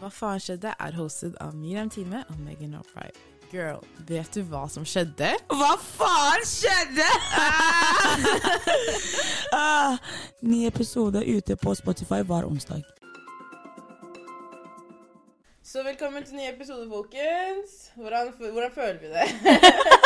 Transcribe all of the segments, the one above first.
Hva faen skjedde? er hostet av Miriam Time og Megan O'Fry. Girl, vet du hva som skjedde? Hva faen skjedde?! ah, ny episode ute på Spotify hver onsdag. Så velkommen til ny episode, folkens. Hvordan, hvordan føler vi det?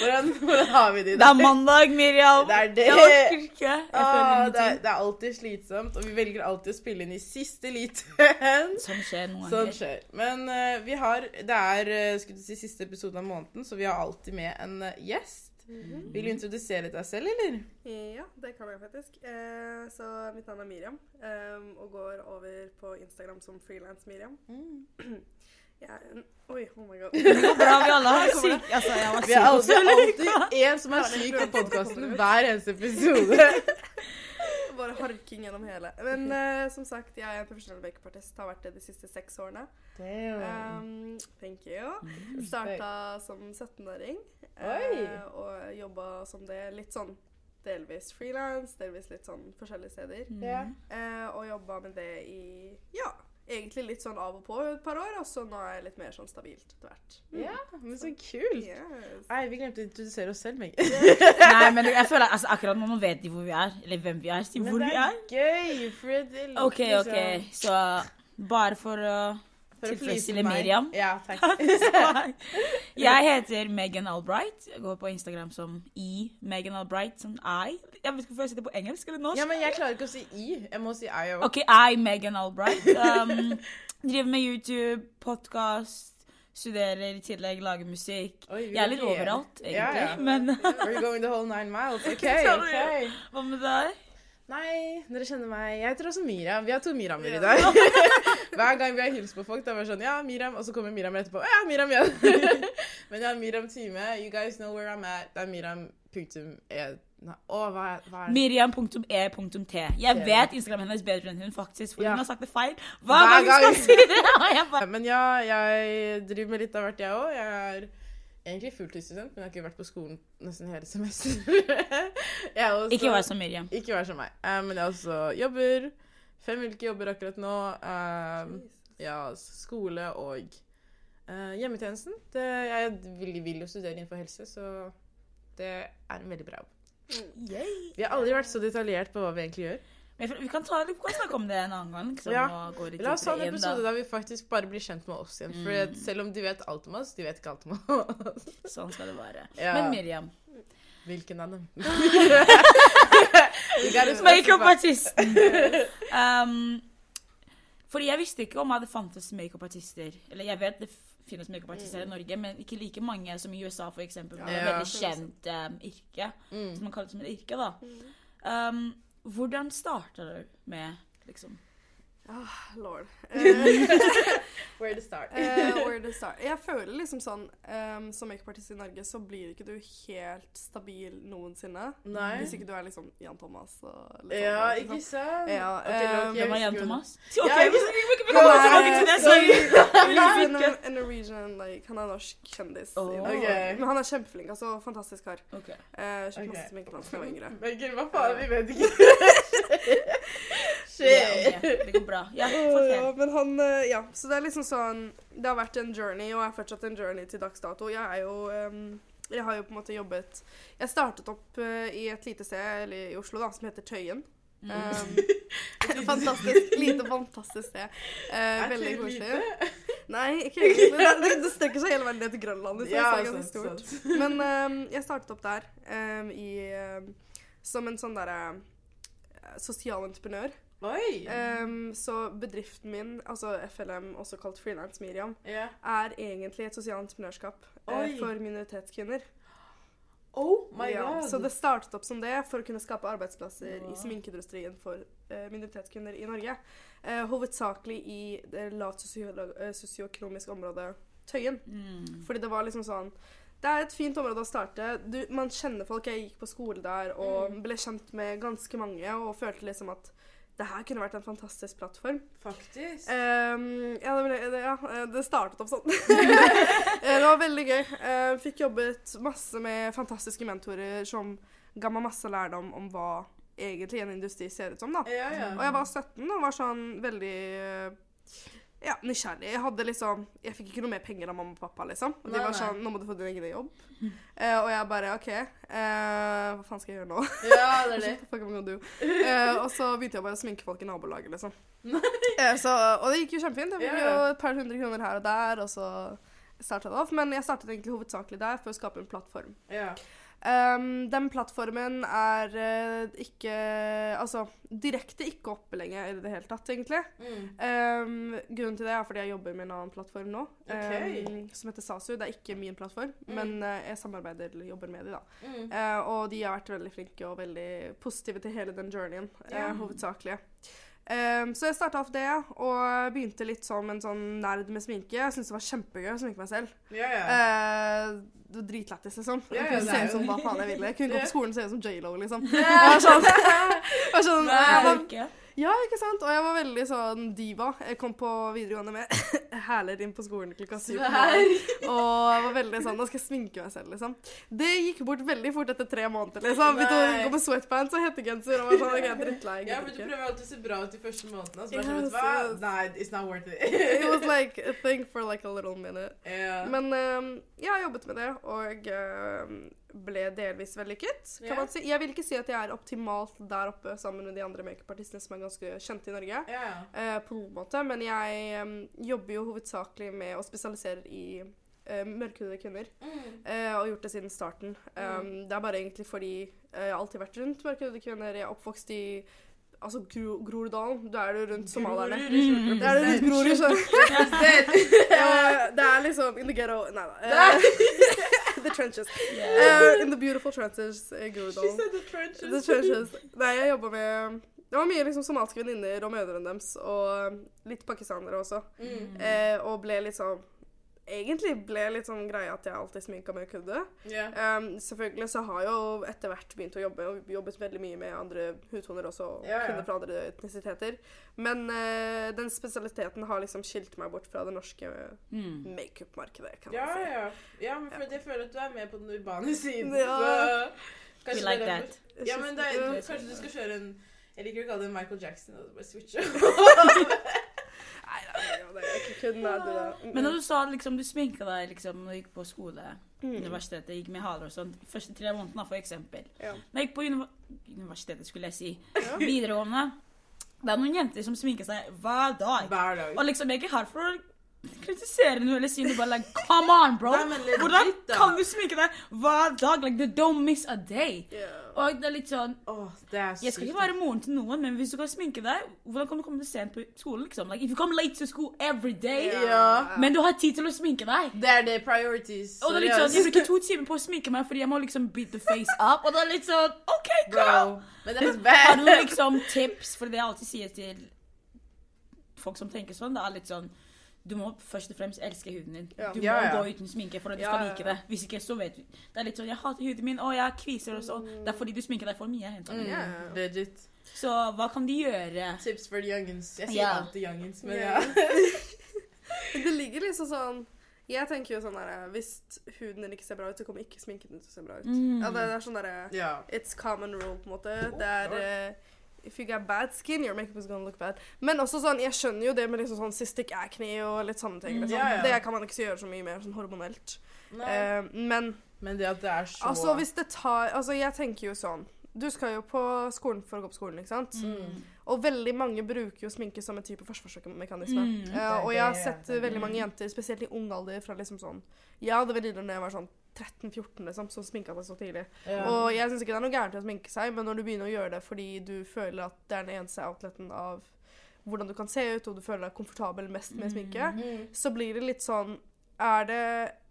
hvordan, hvordan har vi det i dag? Det er mandag, Miriam. Det er det. Jeg orker ikke. Jeg føler Ah, det, er, det er alltid slitsomt, og vi velger alltid å spille inn i siste liten. Sånn skjer noen Sånn ganger. skjer. Men uh, vi har Det er uh, si, siste episode av måneden, så vi har alltid med en uh, gjest. Vil du introdusere deg selv, eller? Ja, det kan jeg faktisk. Eh, så mitt navn er Miriam, eh, og går over på Instagram som frilans-Miriam. Jeg er en Oi, oh my god. Det går bra, vi alle har syk... Altså, jeg var Vi er syk alltid, alltid en som er syk på podkasten hver eneste episode. Bare harking gjennom hele. Men uh, som sagt, jeg er en profesjonell makeupartist. Har vært det de siste seks årene. Um, thank you. Starta som 17-åring. Oi. eh, og jobba som det litt sånn delvis frilans, delvis litt sånn forskjellige steder. Ja. Eh, og jobba med det i ja, egentlig litt sånn av og på et par år, og så nå er jeg litt mer sånn stabilt etter hvert. ja, men så kult. Yes. Nei, vi glemte å introdusere oss selv, Meg. Nei, men jeg føler altså, akkurat nå vet de hvor vi er. Eller hvem vi er. Si hvor vi er. Men det er gøy, for det er OK, OK. Så bare for å for tilfredsstille. Miriam. Ja, takk. Jeg heter Megan Albright. Jeg går på Instagram som i Megan Albright. Som I. Jeg vet ikke hvorfor jeg sitter på engelsk eller norsk. Ja, men jeg klarer ikke å si i. Jeg må si I òg. OK, I, Megan Albright. Um, driver med YouTube, podkast, studerer i tillegg, lager musikk. Oi, Jeg er litt overalt, egentlig. Ja, ja. Men you going the whole nine miles? OK. Ok. hva med deg? Nei, dere kjenner meg. Jeg heter også Miriam. Vi har to Miriamer i dag. Hver gang vi har hilst på folk, da er det sånn Ja, Miriam. Og så kommer Miriam etterpå. Ja, Miriam igjen. Men har Miriam Time. You guys know where I'm at. Det er Miriam punktum e... Nei, hva hva? Miriam.e.t. Jeg vet Instagram hennes bedre enn hun, faktisk. For Ja. hun har sagt det feil hver, Hver gang hun skal si det. Bare, Men ja, jeg driver med litt av hvert, jeg òg. Jeg er egentlig fulltidsstudent, men jeg har ikke vært på skolen nesten hele semesteret. Er også- ikke vær som Miriam. Ikke vær som meg. Eh, men jeg også jobber. Fem ulike jobber akkurat nå. Eh, ja, skole og eh, hjemmetjenesten. Jeg vil, vil jo studere innenfor helse, så det er en veldig bra jobb. Vi har aldri vært så detaljert på hva vi egentlig gjør. Men vi kan, ta, vi kan snakke om det en annen gang. Liksom, Ja. La oss ha en episode da. der vi faktisk bare blir kjent med oss igjen. For Mm. selv om de vet alt om oss, de vet ikke alt om oss. Sånn skal det være. Ja. Men Miriam, Hvilken av dem? Makeupartisten. Um, fordi jeg visste ikke om det fantes makeupartister. Eller jeg vet det finnes makeupartister i Norge, men ikke like mange som i USA, for eksempel. med Det er Ja. veldig kjent um, yrke. Mm. Som man kaller det som et yrke, da. Um, hvordan starta du med liksom Ah, lord. Where to start? uh, where to start? Jeg føler liksom sånn um, Som makeupartist i Norge så blir ikke du helt stabil noensinne. Nei. Hvis ikke du er liksom Jan Thomas og litt Ja, sånn, ikke sant? Ja, Ok, eh, Loki, Hvem var Jan Thomas? Thomas? Ja, jeg vi ikke Han komme tilbake til det. sorry. En, Norwegian, like, han er norsk kjendis. Oh. Norge. Ok. Men han er kjempeflink. altså Fantastisk kar. Okay. Uh, Kjøpte okay. masse sminke da jeg var yngre. Men gud, hva faen? Vi vet ikke. Ja, Shit. ok, Det går bra. Ja, ja, men han eh, Ja. Så det er liksom sånn Det har vært en journey, og er fortsatt en journey til dags dato. Jeg er jo um, Jeg har jo på en måte jobbet Jeg startet opp uh, i et lite sted eller i Oslo da, som heter Tøyen. Mm. Um, fantastisk. Lite, fantastisk sted. Er veldig koselig. Nei, ikke egentlig. Det, det, det strekker seg hele veien ned til Grønland. Så Ja, det er ganske stort. sant. Men um, jeg startet opp der um, i, som en sånn derre uh, sosialentreprenør. Oi. Ehm, så bedriften min, altså FLM, også kalt Freelance Miriam, yeah. er egentlig et sosialt entreprenørskap eh, for minoritetskvinner. Oh my Ja, god. så det startet opp som det for å kunne skape arbeidsplasser Wow. i sminkeindustrien for eh, minoritetskvinner i Norge. Eh, hovedsakelig i det lavt eh, sosioøkonomiske området Tøyen. Mm. Fordi det var liksom sånn Det er et fint område å starte. Du, man kjenner folk. Jeg gikk på skole der og Mm. ble kjent med ganske mange og følte liksom at det her kunne vært en fantastisk plattform. Faktisk. Um, ja, det, ble, det, ja, eh, det startet opp sånn. Eh, det var veldig gøy. Uh, fikk jobbet masse med fantastiske mentorer som ga meg masse lærdom om hva egentlig en industri ser ut som. da. Ja, ja. Og jeg var 17 og var sånn veldig eh, ja, nysgjerrig. Jeg hadde liksom Jeg fikk ikke noe mer penger av mamma og pappa, liksom. Og de var sånn 'Nå må du få din egen jobb'. Uh, og jeg bare OK, uh, hva faen skal jeg gjøre nå? Ja, det er det. Eh, og så begynte jeg bare å sminke folk i nabolaget, liksom. Så, og det gikk jo kjempefint. Jeg fikk jo et par hundre kroner her og der, og så starta det off. Men jeg startet egentlig hovedsakelig der for å skape en plattform. Ja. Um, den plattformen er uh, ikke Altså direkte ikke oppe lenger i det hele tatt, egentlig. Mm. Um, grunnen til det er fordi jeg jobber med en annen plattform nå, okay. um, som heter SASU. Det er ikke min plattform, Mm. men uh, jeg samarbeider eller jobber med de da. Mm. Uh, og de har vært veldig flinke og veldig positive til hele den journeyen, yeah. hovedsakelig. Um, så jeg starta opp det, og begynte litt som en sånn nerd med sminke. Jeg syntes det var kjempegøy å sminke meg selv. Yeah, yeah. Uh, det var dritlættis, liksom. Yeah, Jeg kunne se ut som hva faen jeg ville. Jeg kunne gå på skolen og se ut som J.Lo, liksom. Jeg var sånn, jeg var sånn Nei. jeg var, Ikke? Ja, ikke sant? Og jeg var veldig sånn diva. Jeg kom på videregående med hæler inn på skolen klokka syv. Og jeg var veldig sånn Nå skal jeg sminke meg selv, liksom. Det gikk bort veldig fort etter tre måneder, liksom. Begynte å gå med sweatpants og hettegenser og var sånn OK, drittlei. Ja, men du prøver alltid å se bra ut de første månedene. Så bare Ja, sånn? Nei, it's not worth it. It was like a thing for like a little minute. ja. Men eh, jeg har jobbet med det, og eh, ble delvis vellykket, kan yeah. man si. Jeg vil ikke si at jeg er optimalt der oppe sammen med de andre makeupartistene som er ganske kjente i Norge. Yeah. Uh, på noen måte, men jeg um, jobber jo hovedsakelig med å spesialisere i uh, mørkhudede kvinner. Mm. Uh, og gjort det siden starten. Um, Det er bare egentlig fordi eh, jeg har alltid vært rundt mørkhudede kvinner. Jeg er oppvokst i altså Gro Groruddalen. Da er du rundt somalierne. Mm. Da er du rundt Grorud, skjønner du. Det er liksom in the ghetto Nei da. Eh, the trenches. Eh, in the beautiful trenches i She said the trenches. The trenches. Nei, jeg jobba med Det var mye liksom somaliske venninner og mødrene deres, og litt pakistanere også. Mm. Uh, og ble litt sånn Egentlig ble litt sånn greia at jeg alltid sminka med kudde. Yeah. Um, selvfølgelig så har jeg jo etter hvert begynt å jobbe, og jobbet veldig mye med andre hudtoner også, og yeah, kunder fra andre etnisiteter. Men uh, den spesialiteten har liksom skilt meg bort fra det norske Mm. makeup-markedet, kan Ja, man si. ja. ja, men for jeg føler at du er med på den urbane siden. Ja. Så We like det that. Ja, men det er, kanskje du skal kjøre en Jeg liker å kalle det Michael Jackson. Og bare switche. Jeg. Men når du sa liksom, du sminka deg liksom, når du gikk på skole, Mm. universitetet, gikk med haler og sånn, de første tre månedene for eksempel. Ja. Når jeg gikk på univ universitetet, skulle jeg si, Ja. videregående, det er noen jenter som sminker seg hver dag. Hver dag. Og liksom, jeg er ikke her for å kritisere noe eller si noe, bare like, come on, bro! Nei, legit, Hvordan kan du sminke deg hver dag? Like, you don't miss a day. Ja. Og det er litt sånn, oh, det er jeg skal ikke være moren til noen, men hvis du kan sminke deg, hvordan kan du komme sent på skolen, liksom? Like, if you come late to school every day, yeah. men du har tid til å sminke deg. Det er det priorities. Og det er litt sånn, jeg bruker to timer på å sminke meg fordi jeg må liksom beat the face up. Og det er litt sånn, OK, girl! Men det er litt Har du liksom tips? For det jeg alltid sier til folk som tenker sånn, det er litt sånn du må først og fremst elske huden din. Ja. Du må Ja, ja. gå uten sminke for at du Ja, skal like det. Hvis ikke, så vet du. Det er litt sånn, jeg hater huden min, og jeg har kviser og sånn. Det er fordi du sminker deg for mye. Mm, legit. Så hva kan de gjøre? Tips for the youngins. Jeg sier alltid youngins, men Ja. ja. Det ligger liksom sånn Jeg tenker jo sånn der Hvis huden din ikke ser bra ut, så kommer ikke sminken din til å se bra ut. Mm. Ja, det, det er sånn derre yeah. It's common rule, på en måte. Det er eh, If you get bad skin, your makeup is gonna look bad. Men også sånn, jeg skjønner jo det med liksom sånn cystic acne og litt sånne ting. Mm. Liksom. Ja, ja. Det kan man ikke gjøre så mye mer sånn hormonelt. Eh, men Men det at det er så altså, hvis det tar Altså, jeg tenker jo sånn Du skal jo på skolen for å gå på skolen, ikke sant? Mm. Og veldig mange bruker jo sminke som en type forsvarsmekanisme. Mm. uh, og jeg har sett veldig mm. mange jenter, spesielt i ung alder, fra liksom sånn Jeg hadde venninner da jeg var sånn 13-14, liksom, som sminka seg så tidlig. Ja. Og jeg syns ikke det er noe gærent i å sminke seg, men når du begynner å gjøre det fordi du føler at det er den eneste outleten av hvordan du kan se ut, og du føler deg komfortabel mest med sminke, Mm. så blir det litt sånn er det,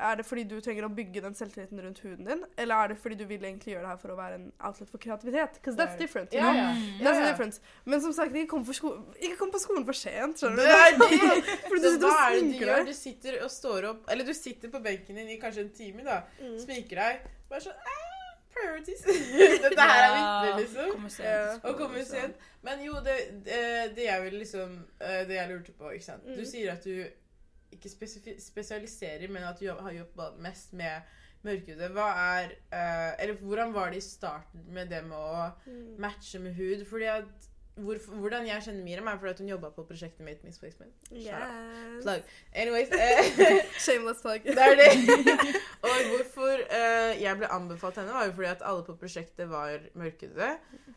er det fordi du trenger å bygge den selvtilliten rundt huden din, eller er det fordi du vil egentlig gjøre det her for å være en outlet for kreativitet? Because that's different. You know? Yeah, yeah. That's yeah, different. difference. Men som sagt, ikke kom, for sko ikke kom på skolen for sent. skjønner du? Det er det. Fordi du sitter og er sminker deg. Du sitter og står opp Eller du sitter på benken din i kanskje en time, da. Mm. Sminker deg. Bare sånn ah, Priorities. Dette her er viktig, liksom. Kommer sent Ja. til skolen, Å komme sent. Men jo, det, det, det jeg vil liksom eh, Det jeg lurte på, ikke sant. Du Mm. sier at du ikke spesialiserer, men at du har jobbet mest med mørkhudet. Hva er eh, Eller hvordan var det i starten med det med å Mm. matche med hud? Fordi at hvorfor, hvordan jeg kjenner Miriam, er fordi at hun jobba på prosjektet mitt Miss Placement. Yes. Plug. Anyways. Eh, Shameless plug. det er det. og hvorfor eh, jeg ble anbefalt henne, var jo fordi at alle på prosjektet var mørkhudede.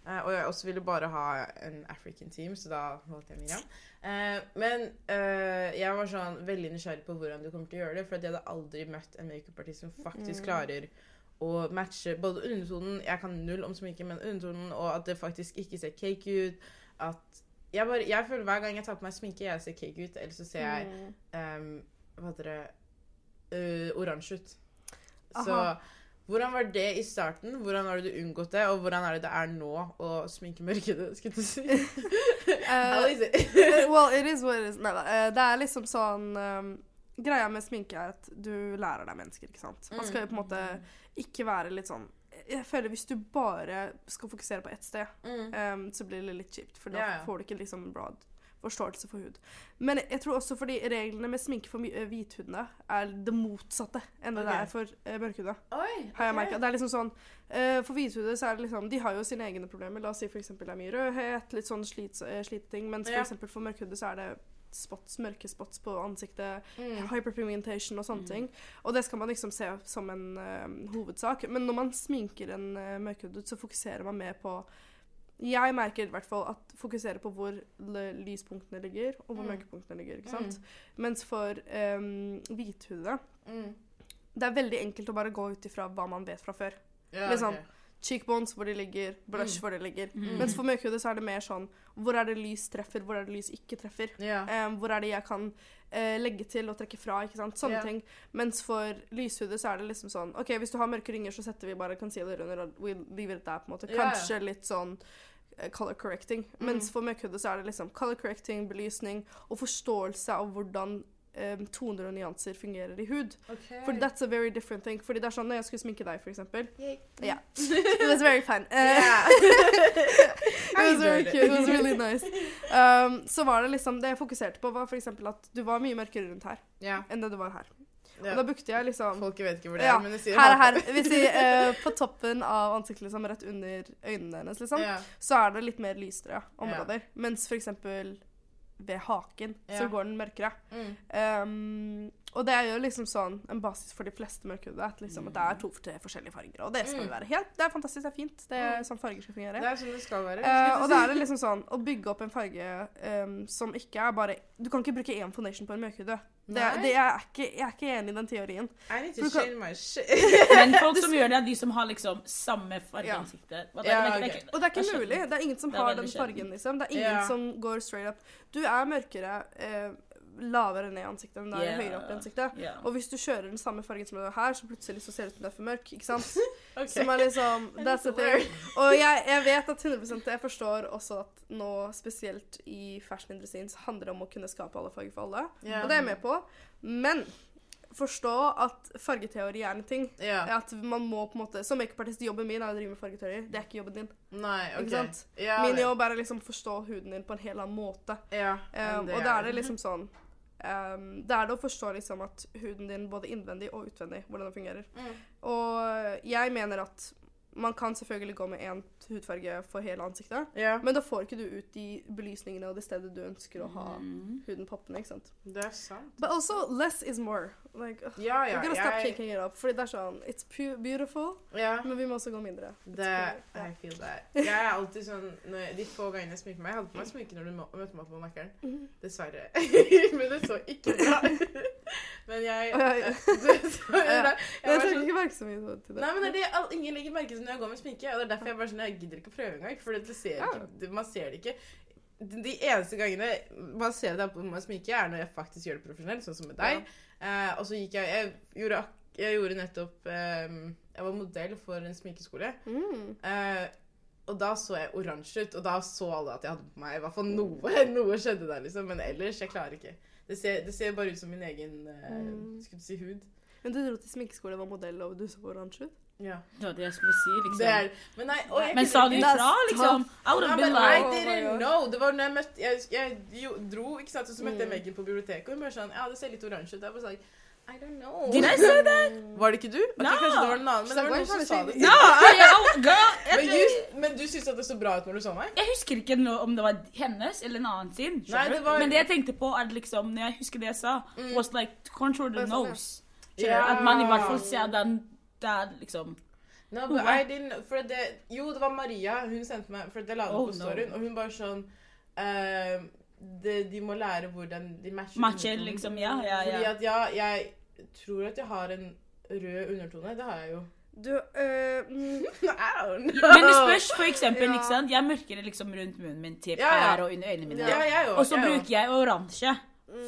Eh, og jeg også ville bare ha en African team, så da valgte jeg Miriam. Eh, men eh, jeg var sånn veldig nysgjerrig på hvordan du kommer til å gjøre det, for at jeg hadde aldri møtt en makeupartist som faktisk Mm. Klarer matcher matche både undertonen Jeg kan null om sminke, men undertonen, og at det faktisk ikke ser cake ut. At jeg, bare, jeg føler hver gang jeg tar på meg sminke, jeg ser cake ut, eller så ser jeg Mm. um, Hva heter det uh, Oransje ut. Så Aha. hvordan var det i starten? Hvordan har du unngått det? Og hvordan er det det er nå å sminke mørkede, skulle jeg si? It? well, it is what it is. Nei da. eh, Det er liksom sånn um, Greia med sminke er at du lærer deg mennesker, ikke sant. Man skal jo på en måte ikke være litt sånn Jeg føler hvis du bare skal fokusere på ett sted, Mm. um, så blir det litt kjipt. For da ja. får du ikke liksom broad forståelse for hud. Men jeg tror også fordi reglene med sminke for eh, hvithudene er det motsatte enn det okay. det er for uh, mørkhuda. Oi, Har jeg. Det er liksom sånn uh, For hvithudede så er det liksom De har jo sine egne problemer. La oss si for eksempel det er mye rødhet, litt sånn slits, uh, sliteting. Mens for Ja. eksempel for mørkhudede så er det spots, mørke spots på ansiktet, Mm. hyperpigmentation og sånne Mm. ting. Og det skal man liksom se som en uh, hovedsak. Men når man sminker en uh, mørkhudet, så fokuserer man mer på jeg merker i hvert fall at fokuserer på hvor lyspunktene ligger, og hvor Mm. mørkepunktene ligger. ikke sant? Mens for um, hvithudede Mm. Det er veldig enkelt å bare gå ut ifra hva man vet fra før. Ja, Liksom. ok. Cheekbones hvor de ligger, blush Mm. hvor de ligger. Mm. Mens for mørkhudet så er det mer sånn Hvor er det lys treffer, hvor er det lys ikke treffer? Yeah. Um, hvor er det jeg kan uh, legge til og trekke fra? ikke sant? Sånne yeah. ting. Mens for lyshudet så er det liksom sånn OK, hvis du har mørke ringer, så setter vi bare concealer under, og we leave it der, på en måte. Kanskje yeah. Litt sånn eh, color correcting. Mm. Mens for mørkhudet så er det liksom color correcting, belysning og forståelse av hvordan em, toner og nyanser fungerer i hud. Okay. For that's a very different thing. Fordi det er sånn når jeg skulle sminke deg, for eksempel. Yeah. It was very fun. Uh, Yeah. it was very cute. It was really nice. Um, så var det liksom Det jeg fokuserte på, var for eksempel at du var mye mørkere rundt her yeah. enn det du var her. ja. Og da brukte jeg liksom Folk vet ikke hvor det Ja, er, men det sier Her her. Hvis vi, uh, på toppen av ansiktet, liksom, rett under øynene hennes, liksom, Ja. så er det litt mer lysere områder. Mens for eksempel ved haken så går den mørkere. Mm. Um, og det er jo liksom sånn en basis for de fleste mørkhudede at, liksom, at det er to for tre forskjellige farger. Og det skal Mm. vi være helt Det er fantastisk, det er fint. Det er Mm. sånn farger skal fungere. Det er sånn det skal være. Uh, og jeg da er det liksom sånn å bygge opp en farge um, som ikke er bare Du kan ikke bruke én foundation på en mørkhude. Det, det er ikke, jeg er ikke enig i den teorien. I need to change my shit. Men folk som gjør det, er de som har liksom samme farge i Ja. ansiktet. Ja, det er ikke- Og det er ikke mulig. Det er ingen som har den fargen, liksom. Det er ingen Ja. som går straight up. Du er mørkere eh, lavere ned i ansiktet enn det er yeah. høyere opp i ansiktet. Yeah. Og hvis du kjører den samme fargen som du har her, så plutselig så ser det ut som du er for mørk. ikke sant? okay. Som er liksom That's the thing. Og jeg, jeg vet at 100% Jeg forstår også at nå, spesielt i fashionindustrien, så handler det om å kunne skape alle farger for alle. Yeah. Og det er jeg med på. Men forstå at fargeteori er en ting. Yeah. At man må på en måte Som makeupartist, jobben min er å drive med fargeteori. Det er ikke jobben din. Nei, okay. Ja, Min jobb er å liksom forstå huden din på en helt annen måte. Yeah, Um, og da er det liksom sånn um, det er det å forstå liksom at huden din både innvendig og utvendig, hvordan den fungerer. Mm. Og jeg mener at man kan selvfølgelig gå med én hudfarge for hele ansiktet, yeah. men da får ikke du ut de belysningene og det stedet du ønsker å ha Mm. huden poppende. ikke sant? det er sant. But also, less is more. Like, ugh, Ja, ja, gotta stop jeg, it up. Fordi det er sånn It's beautiful, yeah. men vi må også gå mindre. Det. I feel that. Jeg er alltid sånn jeg, De få gangene jeg sminker meg Jeg hadde på meg sminke når du møtte meg på Mækkern. Mm. Dessverre. Men det så ikke bra. Men jeg Å, ja, ja. så, jeg, Jeg sånn, så til det. Nei, men det er det all- ingen legger merke til når jeg går med sminke. Og det er derfor jeg bare sånn, jeg gidder ikke å prøve engang. For det ser ikke, det- man ser det ikke. De eneste gangene man ser det på meg sminke, er når jeg faktisk gjør det profesjonelt, sånn som med deg. Eh, og så gikk jeg Jeg gjorde, jeg gjorde nettopp eh, Jeg var modell for en sminkeskole. Mm. Eh, og da så jeg oransje ut, og da så alle at jeg hadde på meg i hvert fall noe. Noe skjedde der, liksom. Men ellers, jeg klarer ikke. Det ser, det ser bare ut som min egen eh, Mm. skulle si hud. Men du dro til sminkeskole og var modell, og du så oransje ut? Ja. Det var det jeg skulle si, liksom. Det er Men nei, og jeg Men sa du ifra, liksom? I would Nei, have men been I like didn't know. Det var når jeg møtte Jeg, jeg jo, dro, ikke sant, og så møtte jeg Mm. Megan på biblioteket, og hun bare sånn Ja, det ser litt oransje ut. Jeg bare sånn I don't know. Did I say that? Var det ikke du? Okay, No. Kanskje det var en annen, men det var noen som sa det. No, I, girl. Men, du, men du syns at det så bra ut når du så meg? jeg husker ikke om det var hennes eller en annen sin. Nei, det var- Men det jeg tenkte på, er liksom, når jeg husker det jeg sa, was like control the sånn, ja. nose. At man i hvert fall ser den der liksom No, but I didn't, for det, jo, det var Maria. Hun sendte meg For det la hun Oh, på storyen, no. og hun bare sånn uh, de, De må lære hvordan de matcher. Matcher, liksom, ja, ja, ja. Fordi at ja, jeg tror at jeg har en rød undertone. Det har jeg jo. Du øh, I don't know. Men det spørs for eksempel, Ja. ikke sant? Jeg mørker det liksom rundt munnen min til Ja, ja. her og under øynene mine. Ja, jeg òg. Og så bruker jeg oransje.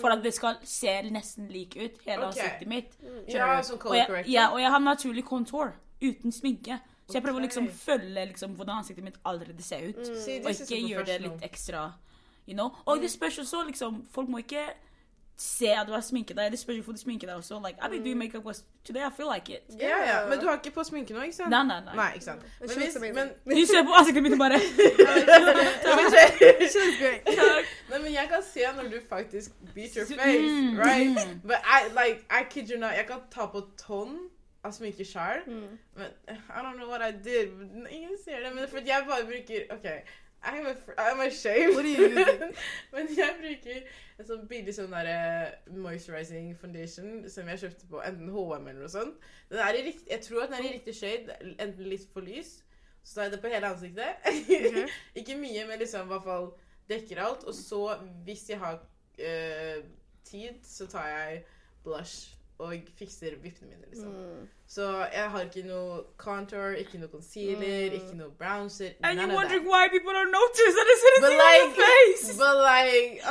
For at det skal se nesten lik ut, hele okay. ansiktet mitt. Ja, Skjønner du? sånn Og jeg, ja, og jeg har naturlig contour uten sminke. Så jeg prøver å liksom følge liksom hvordan ansiktet mitt allerede ser ut. See, Og ikke gjøre det litt ekstra, you know. Og det spørs også, liksom, folk må ikke se at du har sminket deg. Det spørs hvorfor du sminker deg også. Like, I've been doing makeup was today, I feel like it. Ja, ja. Men du har ikke på sminke nå, ikke sant? Nei, nei, nei. Nei, ikke sant. Men hvis, men, Du ser på ansiktet mitt bare She looks. Nei, men jeg kan se når du faktisk beat your Mm, face, right? mm. But I, like, I kid you not, jeg kan ta på tonn av sminke sjøl, Mm. men I don't know what I did. Ingen ser det, men fordi jeg bare bruker OK, I'm, a, I'm ashamed. What are you using? men jeg bruker en sånn billig sånn der, moisturizing foundation som jeg kjøpte på enten HM eller noe sånt. Den er i rikt, jeg tror at den er i riktig shade, enten litt for lys. Så tar jeg det på hele ansiktet. Okay. Ikke mye, men liksom i hvert fall dekker alt. Og så, hvis jeg har eh, tid, så tar jeg blush og fikser vippene mine, liksom. Mm. Så jeg har ikke noe contour, ikke noe concealer, Mm. ikke noe bronzer. And you're wondering that. why people don't notice that it's But like, on your face. but like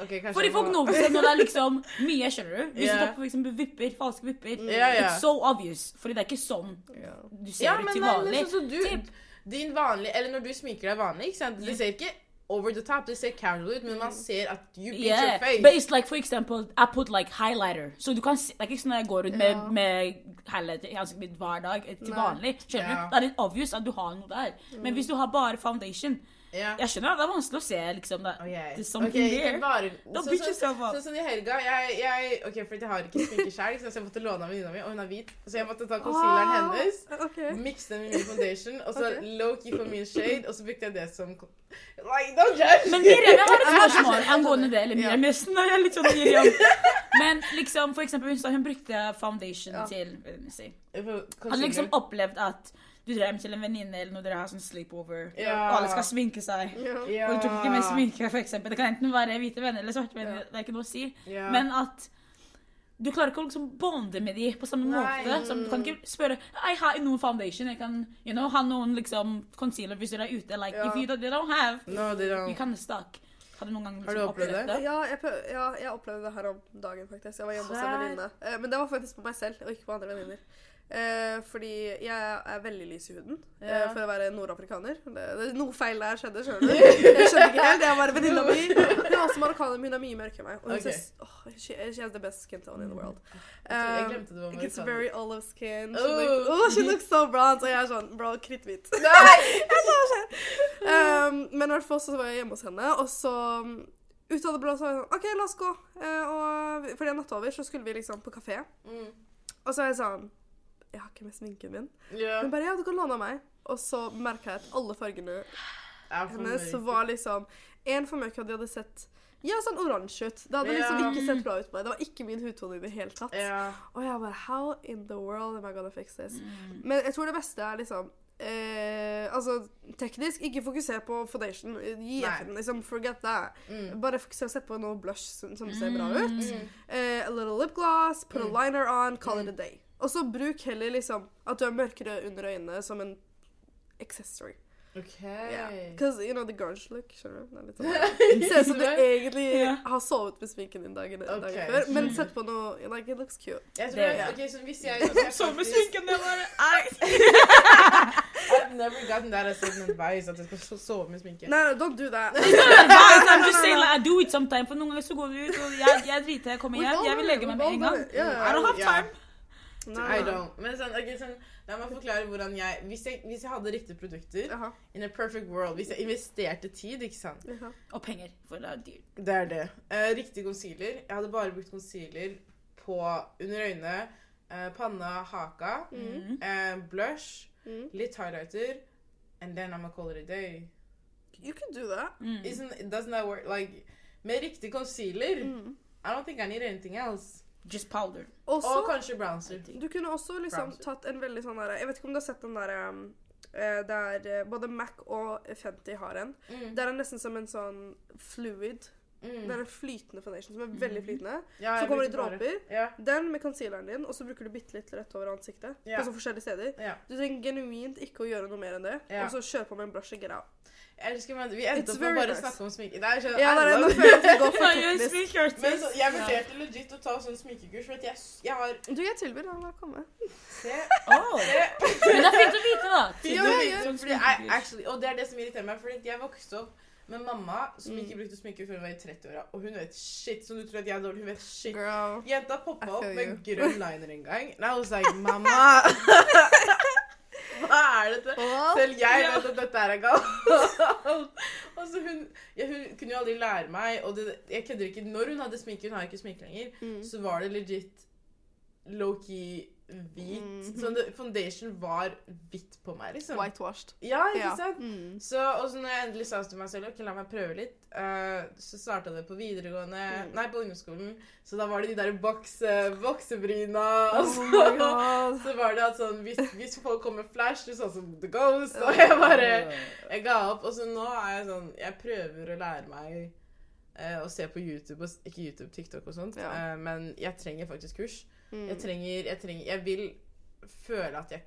okay, OK, kanskje Fordi folk må- noticer når det er liksom mye, skjønner du? Hvis yeah. du tar på liksom vipper, falske vipper. Mm. Yeah, yeah. It's so obvious. Fordi det er ikke sånn Ja. du ser Ja, ut men, til nei, men vanlig. sånn som du, Typ. din vanlige, eller når du sminker deg vanlig, ikke sant? Ja. ser ikke over the top, det ser casual ut, men man ser at you beat Yeah, your face. but it's like for example, I put like highlighter. Så du kan se, det er ikke sånn at jeg går rundt med, yeah. med highlighter i ansiktet mitt hver dag eh, til vanlig. Skjønner yeah. du? Det er litt obvious at du har noe der. Men hvis du har bare foundation, Ja. jeg skjønner at det er vanskelig å se liksom det. Okay. There's something Ok, there. Bare, Don't så- beat så- Sånn som i helga, jeg, jeg Ok, for jeg har ikke sminke sjøl, så jeg måtte låne av venninna mi, og hun er hvit. Så jeg måtte ta concealeren Ah, hennes, okay. mikse den med min foundation, og så okay. low-key for min shade, og så brukte jeg det som Like, don't judge! Men Miriam, jeg har et spørsmål angående det. Eller Ja. Miriam, er jeg er litt sånn Miriam. Men liksom, for eksempel, hun hun brukte foundation Ja. til Har liksom opplevd at du drar hjem til en venninne eller når dere har sånn sleepover, Ja. og alle skal sminke seg, Ja. og du tok ikke med sminke, eksempel. Det kan enten være hvite venner eller svarte venner, det er ikke noe å si. Men at du klarer ikke å liksom bonde med de på samme Nei. måte. Som du kan ikke spørre Jeg har noen foundation, jeg kan you know, ha noen liksom concealer hvis dere er ute. Like, if you don't, they don't have, No, they you can't can stuck. Har du noen gang liksom opplevd det? det? Ja, jeg, ja, jeg opplevde det her om dagen, faktisk. Jeg var hjemme hos en venninne. Eh, Men det var faktisk på meg selv, og ikke på andre venninner. Eh, fordi jeg er veldig lys i huden eh, for å være nordafrikaner. Det, det, noe feil der skjedde, skjønner du. Jeg skjønner ikke helt. Jeg bare venninna mi. Hun er også marokkaner, men hun er mye mørkere enn meg. Og hun okay. oh, she, she has the best skin tone in the world. Um, glemte det var It's marokkaner. very olive skin. She, Oh. looks, oh, she looks so bronze. Og jeg er sånn, bro, kritthvit. Um, men i hvert fall så var jeg hjemme hos henne, og så um, ut av det blå så var jeg sånn OK, la oss gå. Eh, og fordi natta over så skulle vi liksom på kafé, Mm. og så er jeg sånn Jeg har ikke med sminken min. Yeah. Hun bare Ja, du kan låne av meg. Og så merka jeg at alle fargene hennes var liksom En for mørk, og de hadde sett ja, sånn oransje ut. Det hadde liksom ikke sett bra ut på meg. Det var ikke min hudtone i det hele tatt. Yeah. Og jeg bare How in the world am I gonna fix this? Mm. Men jeg tror det beste er liksom eh, Altså teknisk, ikke fokuser på foundation. Gi Nei. Liksom. Forget that. Mm. Bare fokuser sett på noe blush som, som ser bra ut. Mm. Eh, a little lip gloss, put Mm. a liner on, call it Mm. a day. Og så bruk heller liksom at du er mørkere under øynene som en accessory. OK. Yeah. Because, you know, the grunge look, skjønner du? Det sånn. Det ser ut som du egentlig yeah. har sovet med sminken din dagen, dagen før, men Mm. sett på noe Like, it looks cute. Jeg tror Det- jeg, ok, så hvis jeg, jeg Så med sminken Ei! I've never gotten that as an advice, at jeg skal sove med sminke. No, no, don't do that. Advice, I'm just saying like I do it sometimes. For noen ganger så går vi ut, og jeg, jeg driter, jeg kommer hjem, jeg vil legge meg med en gang. Yeah. I don't have Yeah. time. No, I don't. Men sånn, okay, sånn, la meg forklare hvordan jeg hvis, jeg hvis jeg hadde riktige produkter Jaha. In a perfect world. Hvis jeg investerte tid, ikke sant. jaha. Og penger, for det er dyrt. Det er det. Eh, riktig concealer. Jeg hadde bare brukt concealer på under øynene, eh, panna, haka, Mm. eh, blush, Mm. litt highlighter, and then I'm gonna call it a day. You can do that. Mm. Isn't, doesn't that work? Like, med riktig concealer, Mm. I don't think I need anything else. Just powder. Også, Og kanskje bronzer. du kunne også liksom Browser. tatt en veldig sånn derre Jeg vet ikke om du har sett den derre um, eh, der eh, både Mac og Fenty har en. Mm. Det er nesten som en sånn fluid. Mm. Det er en flytende foundation som er veldig flytende. Ja, Så kommer det dråper. Ja, Den med concealeren din, og så bruker du bitte litt rett over ansiktet. Ja. På så forskjellige steder. ja. Du trenger genuint ikke å gjøre noe mer enn det. Ja. Og så kjør på med en brush og get out. Jeg elsker meg. Vi endte It's opp med bare nice. snakke om sminke. Nei, jeg skjønner Ja, det er, I nå føler jeg at vi går for teknisk. Men så, jeg vurderte legit å ta sånn sminkekurs, for at jeg, jeg har Du, jeg tilbyr deg å komme. Se, Oh. se. Men det er fint å vite, da. Fint Ja, å vite, jeg, actually, og det er det som irriterer meg, fordi jeg vokste opp med mamma som Mm. ikke brukte sminke før hun var i 30-åra, og hun vet shit som du tror at jeg er dårlig. Hun vet shit. Girl. Jenta poppa opp med grønn liner en gang. And I was like, mamma Hva er dette? Selv jeg vet at dette er galt. altså hun, ja, hun kunne jo aldri lære meg, og det, jeg kødder ikke. Når hun hadde sminke, hun har ikke sminke lenger, Mm. så var det legit low-key hvit. Mhm. Sånn, det, foundation var hvitt på meg, liksom. Whitewashed. Ja, ikke Ja. sant? Mm. Så, og så når jeg endelig sa til meg selv ok, la meg prøve litt, uh, så starta det på videregående Mm. Nei, på ungdomsskolen. Så da var det de der boks, eh, voksebryna. og Oh så, så var det at sånn hvis, hvis folk kom med flash, du sånn som The Ghost, og jeg bare Jeg ga opp. Og så nå er jeg sånn Jeg prøver å lære meg uh, å se på YouTube, og, ikke YouTube, TikTok og sånt, Ja. uh, men jeg trenger faktisk kurs. Mm. Jeg trenger Jeg trenger Jeg vil føle at jeg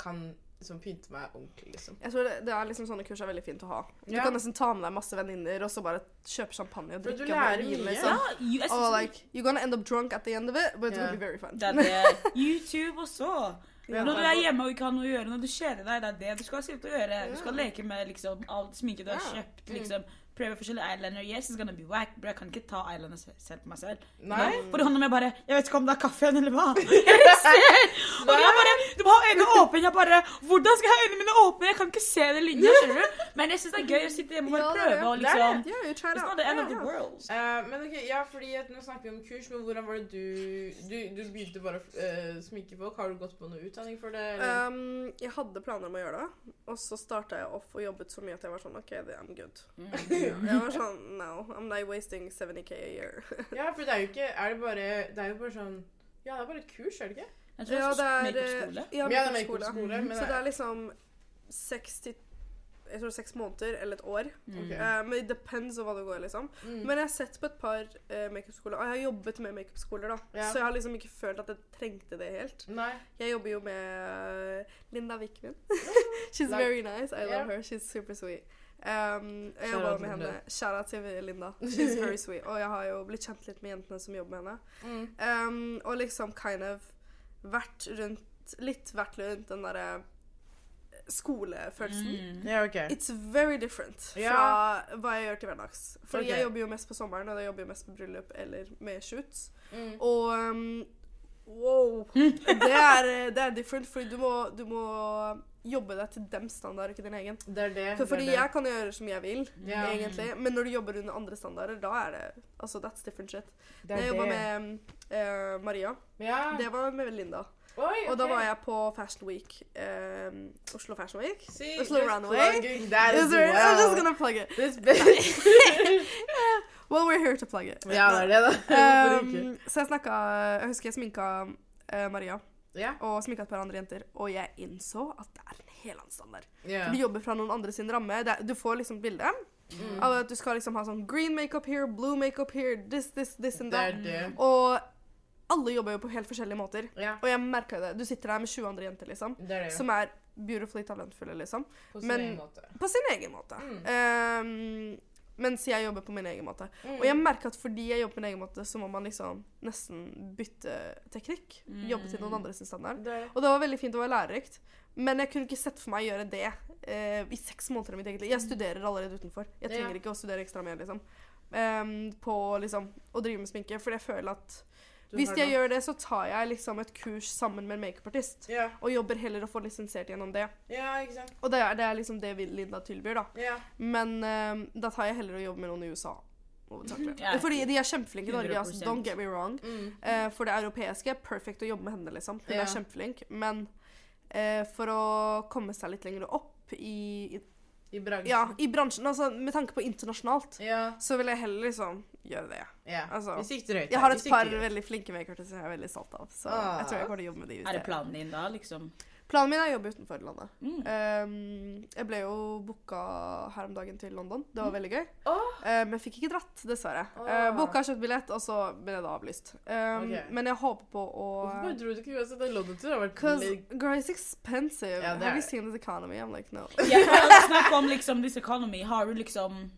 kan liksom pynte meg ordentlig, liksom. Jeg tror det, det er liksom sånne kurs er veldig fint å ha. Du Ja. kan nesten ta med deg masse venninner og så bare kjøpe champagne og drikke. du lærer og mye. liksom. Ja, you, Og like, you're gonna end up drunk at the end of it, but it will be very fun. det er det. YouTube også. Ja. Når du er hjemme og ikke har noe å gjøre, når du kjeder deg, det er det du skal sitte og gjøre. Du skal leke med liksom alt sminke du har kjøpt. liksom Prøve forskjellige eyeliner. Yes, it's gonna be whack, bro. Jeg kan ikke ta eyeliner selv på meg selv. Nei? For det handler om jeg bare Jeg vet ikke om det er kaffen eller hva. Jeg ser! Og jeg bare Du må ha øynene åpne. Jeg bare Hvordan skal jeg ha øynene mine åpne? Jeg kan ikke se den linja, skjønner du? Men jeg syns det er gøy å sitte hjemme og bare prøve og liksom Yeah, It's not the end of the world. Uh, men ok, ja, fordi at Nå snakker vi om kurs, men hvordan var det du Du, du begynte bare å uh, sminke folk? Har du gått på noe utdanning for det? Eller? Um, jeg hadde planer om å gjøre det, og så starta jeg off og jobbet så mye at jeg var sånn OK, I'm good. Mm. Jeg var sånn No, I'm not wasting 70K a year. ja, for det er jo ikke Er det bare Det er jo bare sånn Ja, det er bare et kurs, er det ikke? Jeg tror Ja, det er makeupskole. Ja, er makeupskole. Så det- er liksom seks til Jeg tror seks måneder eller et år. Mm. Eh, men it depends on hva det går liksom. Mm. Men jeg har sett på et par uh, makeupskoler, og jeg har jobbet med makeupskoler, da. Ja. Så jeg har liksom ikke følt at jeg trengte det helt. Nei. Jeg jobber jo med eh, Linda Wickman. She's Like- very nice. I love Yeah. her. She's super sweet. Um, jeg jobber med henne. Kjære til Linda. She's very sweet. Og jeg har jo blitt kjent litt med jentene som jobber med henne. Mm. Um, og liksom kind of vært rundt Litt vært rundt den derre skolefølelsen. Mm. Yeah, okay. It's very different Ja. fra hva jeg gjør til hverdags. For okay. jeg jobber jo mest på sommeren, og jeg jobber jo mest på bryllup eller med shoots. Mm. Og um, wow! Det er, det er different, fordi du må, du må jobbe deg til dems standard, ikke din egen. Det er det. For, fordi det er det. jeg kan gjøre som jeg vil, Ja. egentlig. Men når du jobber under andre standarder, da er det Altså, that's different shit. Det jeg jobba med uh, Maria. Ja. Det var med Linda. Oi, Og da var jeg på Fashion Week. Um, Oslo Fashion Week. See, Oslo Runway. that Is as I'm just gonna plug it. This bitch. Well, we're here to plug it. ja, det er det, da. Um, så jeg snakka Jeg husker jeg sminka uh, Maria Ja. og sminka et par andre jenter, og jeg innså at det er en helt annen standard. Ja. For Du jobber fra noen andre sin ramme. Det er, du får liksom bilde Mm. av at du skal liksom ha sånn green makeup here, blue makeup here, this, this, this and that. det. Og alle jobber jo på helt forskjellige måter. Yeah. Og jeg merka det. Du sitter der med 20 andre jenter, liksom, det er det. som er beautifully talentfulle, liksom. På sin men- egen måte. På sin egen måte. Mm. Um, mens jeg jobber på min egen måte. Mm. Og jeg merker at fordi jeg jobber på min egen måte, så må man liksom nesten bytte teknikk. Jobbe til noen andre sin standard. Det. Og det var veldig fint og lærerikt. Men jeg kunne ikke sett for meg å gjøre det eh, i seks måneder av mitt eget liv. Jeg studerer allerede utenfor. Jeg trenger Ja. ikke å studere ekstra mer, liksom. Um, på liksom å drive med sminke. For jeg føler at hvis jeg gjør det, så tar jeg liksom et kurs sammen med en makeupartist. Yeah. Og jobber heller og får lisensiert gjennom det. Yeah. Og det er, det er liksom det Linda tilbyr, da. Yeah. Men ehm, da tar jeg heller å jobbe med noen i USA. Fordi de er kjempeflinke i Norge. Altså, don't get me wrong. Mm. Uh, for det europeiske, perfekt å jobbe med henne, liksom. Hun er kjempeflink. Men uh, for å komme seg litt lenger opp i, i I bransjen. Ja, i bransjen, altså med tanke på internasjonalt, Ja. så vil jeg heller liksom gjøre det. Yeah. Altså, vi sikter. Jeg har et par drøyt. veldig flinke makeupartister jeg er veldig stolt av. Så Ah. jeg tror jeg kommer til å jobbe med de. Er det planen din da, liksom? Planen min er å jobbe utenfor landet. Mm. Um, jeg ble jo booka her om dagen til London. Det var veldig gøy. Åh! Eh, men fikk ikke dratt, dessverre. Oh. Uh, booka, kjøpt billett, og så ble det avlyst. Um, okay. Men jeg håper på å Hvorfor dro du ikke uansett? Den London-turen har vært girl, it's expensive. Yeah, Have you seen this economy? I'm like, no. yeah, Snakk snakke om liksom this economy. Har du liksom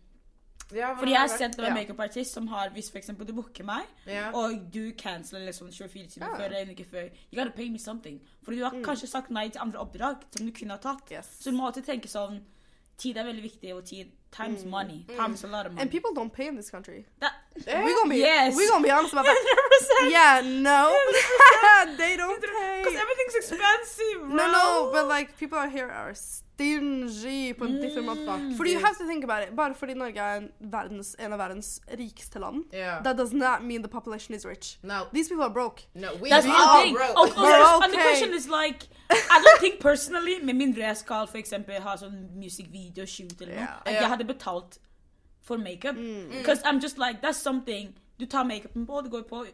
ja, Fordi jeg har sett det var Ja. makeupartist som har Hvis for eksempel du booker meg, ja. og du canceler liksom 24 timer før eller en uke før You gotta pay me something. Fordi du har kanskje sagt nei til andre oppdrag som du kunne ha tatt. Yes. Så du må alltid tenke sånn Tid er veldig viktig, og tid Time's money. Time's a lot of money. And people don't pay in this country. That, Eh? We gonna be, Yes. We're gonna be honest about that. Yeah, no. they don't pay Because everything's expensive, bro! No, no, but like people out here are stingy på en different måte. Mm. Fordi you have to think about it. Bare fordi Norge er en, verdens, en av verdens rikeste land, Ja. that does not mean the population is rich. No, These people are broke. no, we That's all thing. broke. Og, og, Bro, and the question is like I don't think personally, med mindre jeg skal for eksempel ha sånn video shoot eller noe, Ja. at jeg hadde betalt for makeup. Mm. Because I'm just like, that's something Du tar makeupen på, du går på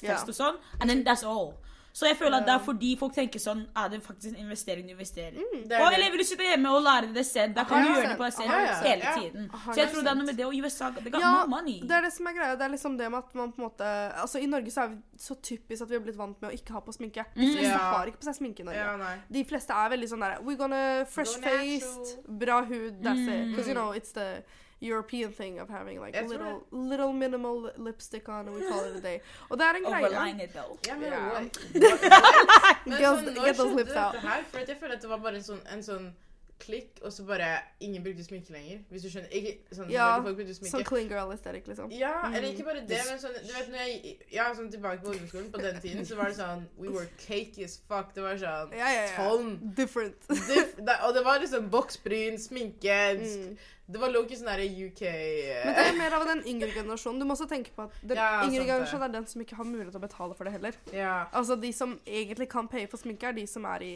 fest og sånn, and then that's all. Så jeg føler at det er fordi folk tenker sånn Er det faktisk en investering du investerer? Mm. Det Og vil du sitte hjemme og lære det selv? Da kan du gjøre det på deg selv ja. hele tiden. Så jeg tror det er noe med det, og USA Det got Ja, no money. Det er det som er greia. Det er liksom det med at man på en måte Altså I Norge så er vi så typisk at vi har blitt vant med å ikke ha på sminke. De Mm. fleste yeah. har ikke på seg sminke i Norge. Yeah. De fleste er veldig sånn der We're gonna fresh-faced, bra hud, that's it. Mm. Because you know, it's the European thing of having like a Jeg little, little minimal lipstick on and we call it a day. Og det er en greie. Overline it though. Ja, men, yeah. men sånn, get those lips out. her? For jeg føler at det var bare en sånn, en sånn klikk, og så bare ingen brukte sminke lenger. Hvis du skjønner. Ikke sånn Ja, folk brukte sminke. Sånn clean girl aesthetic, liksom. Ja, eller Mm. ikke bare det, men sånn Du vet når jeg Ja, sånn tilbake på ungdomsskolen, på den tiden, så var det sånn We were cake as fuck. Det var sånn Ja, ja, ja. tonn. Different. Diff, og det var liksom boksbryn, sminke Mm. Det var low-key sånn derre UK eh, Men det er mer av den yngre generasjonen. Du må også tenke på at den Ja, yngre generasjonen er den som ikke har mulighet til å betale for det heller. Ja. Altså De som egentlig kan paye for sminke, er de som er i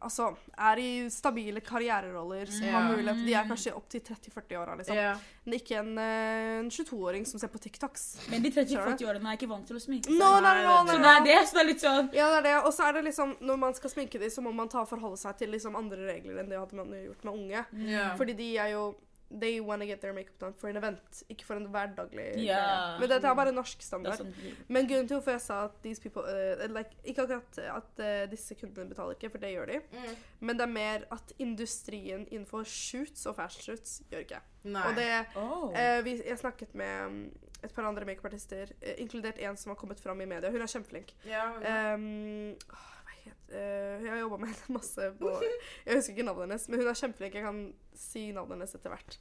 Altså, er i stabile karriereroller, som yeah. har mulighet De er kanskje opp til 30-40-åra, liksom. Yeah. Men ikke en, eh, en 22-åring som ser på TikToks. Men de 30-40-årene er ikke vant til å sminke seg. No, no, no, no, Så no, det er det som er litt sånn Ja, det er det. Og så er det liksom, når man skal sminke dem, så må man ta forholde seg til liksom andre regler enn det hadde man gjort med unge. Yeah. Fordi de er jo They wanna get their makeup done for an event, ikke for en hverdaglig yeah. Men dette er bare norsk standard. sånn Men grunnen til hvorfor jeg sa at these people uh, like, Ikke akkurat at uh, disse kundene betaler ikke, for det gjør de. Mm. Men det er mer at industrien innenfor shoots og fashion shoots gjør ikke. Nei. Og det oh. uh, vi, Jeg snakket med um, et par andre makeupartister, inkludert en som har kommet fram i media. Hun er kjempeflink. ja, ja. Um, het uh, Jeg har jobba med henne masse på Jeg husker ikke navnet hennes, men hun er kjempeflink. Jeg kan si navnet hennes etter hvert.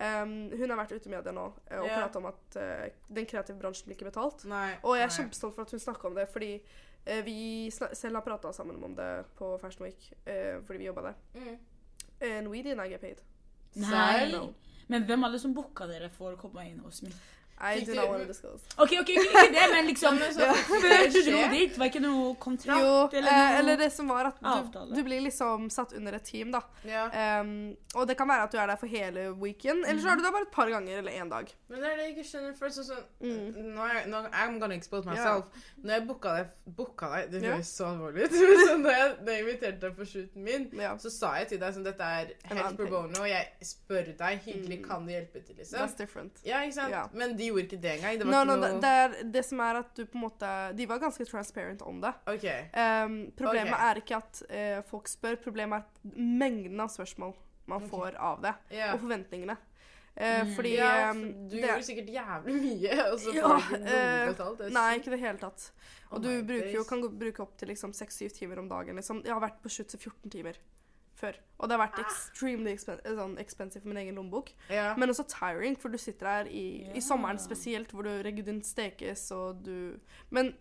Um, hun har vært ute i media nå eh, og yeah. pratet om at uh, den kreative bransjen blir ikke betalt. Nei. Og jeg er nei. kjempestolt for at hun snakka om det, fordi uh, vi selv har prata sammen om det på Fashion Week, eh, fordi vi jobba der. Mm. And we didn't get paid. Nei. No. Men hvem er det som booka dere for å komme inn hos meg? I do not want to discuss. OK, ok, ikke det, men liksom. Før du dro dit, var ikke noe kontrakt? Jo, eller eh, noe eller det som var at du, du blir liksom satt under et team, da. Ja. Um, og det kan være at du er der for hele weekend, eller så er du der bare et par ganger eller én dag. Men det er det jeg ikke skjønner. For sånn, sånn Mm. nå er jeg, nå, I'm gonna expose myself. Yeah. Når jeg booka deg Booka deg? Det høres høres så alvorlig ut. Så når, jeg, når jeg inviterte deg på shooten min, yeah. så sa jeg til deg sånn dette er helt pro bono, og jeg spør deg hyggelig Mm. kan du hjelpe til, liksom. that's different. Ja, ikke sant? Men de gjorde ikke det engang. Det var No, no, noe det, er, det som er at du på en måte De var ganske transparent om det. Okay. Um, problemet okay. er ikke at uh, folk spør, problemet er mengden av spørsmål man okay. får av det, Yeah. og forventningene. Uh, Mm. fordi ja, um, du det gjorde sikkert jævlig mye, og så Ja, får du ikke eh, noe betalt. Nei, ikke i det hele tatt. Oh Og du bruker jo, kan bruke opp til liksom 6-7 timer om dagen. Liksom. Jeg har vært på slutt til 14 timer før. Og det har vært extremely expen eh, sånn expensive for min egen lommebok. ja. Men også tiring, for du sitter her i, yeah. i sommeren spesielt, hvor du regudin stekes og du Men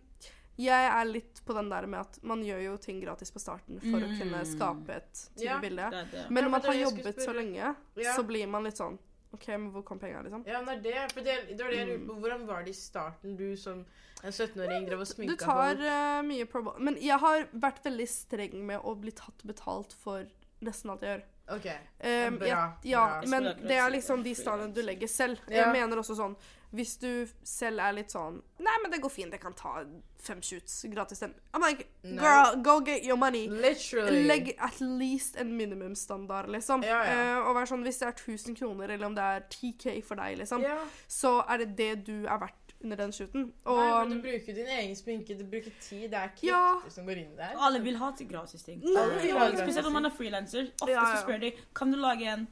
jeg er litt på den der med at man gjør jo ting gratis på starten for å kunne Mm. skape et Ja. bilde. Men når man har jobbet så lenge, Ja. så blir man litt sånn OK, men hvor kom penga, liksom? Ja, men det det. For det, det var det jeg lurte på. Hvordan var det i starten, du som en 17-åring drev og Du sminka tar folk? eh, mye promo... Men jeg har vært veldig streng med å bli tatt betalt for nesten alt jeg gjør. OK. Um, bra, jeg, ja, bra. men det er liksom de stadiene du legger selv. Ja. Jeg mener også sånn Hvis du selv er litt sånn Nei, men det går fint, jeg kan ta fem shoots gratis. Den. I'm like, No. girl, go get your money. Literally. Legg at least en minimumsstandard, liksom. Ja, ja. Uh, og vær sånn, Hvis det er 1000 kroner, eller om det er 10K for deg, liksom, Ja. så er det det du er verdt under den shooten. Og Nei, for du bruker din egen sminke, du bruker tid. Det er krefter Ja. som går inn der. Alle vil ha til gratis ting. Spesielt når man er frilanser. Ofte Ja, så ja. spør de kan du lage en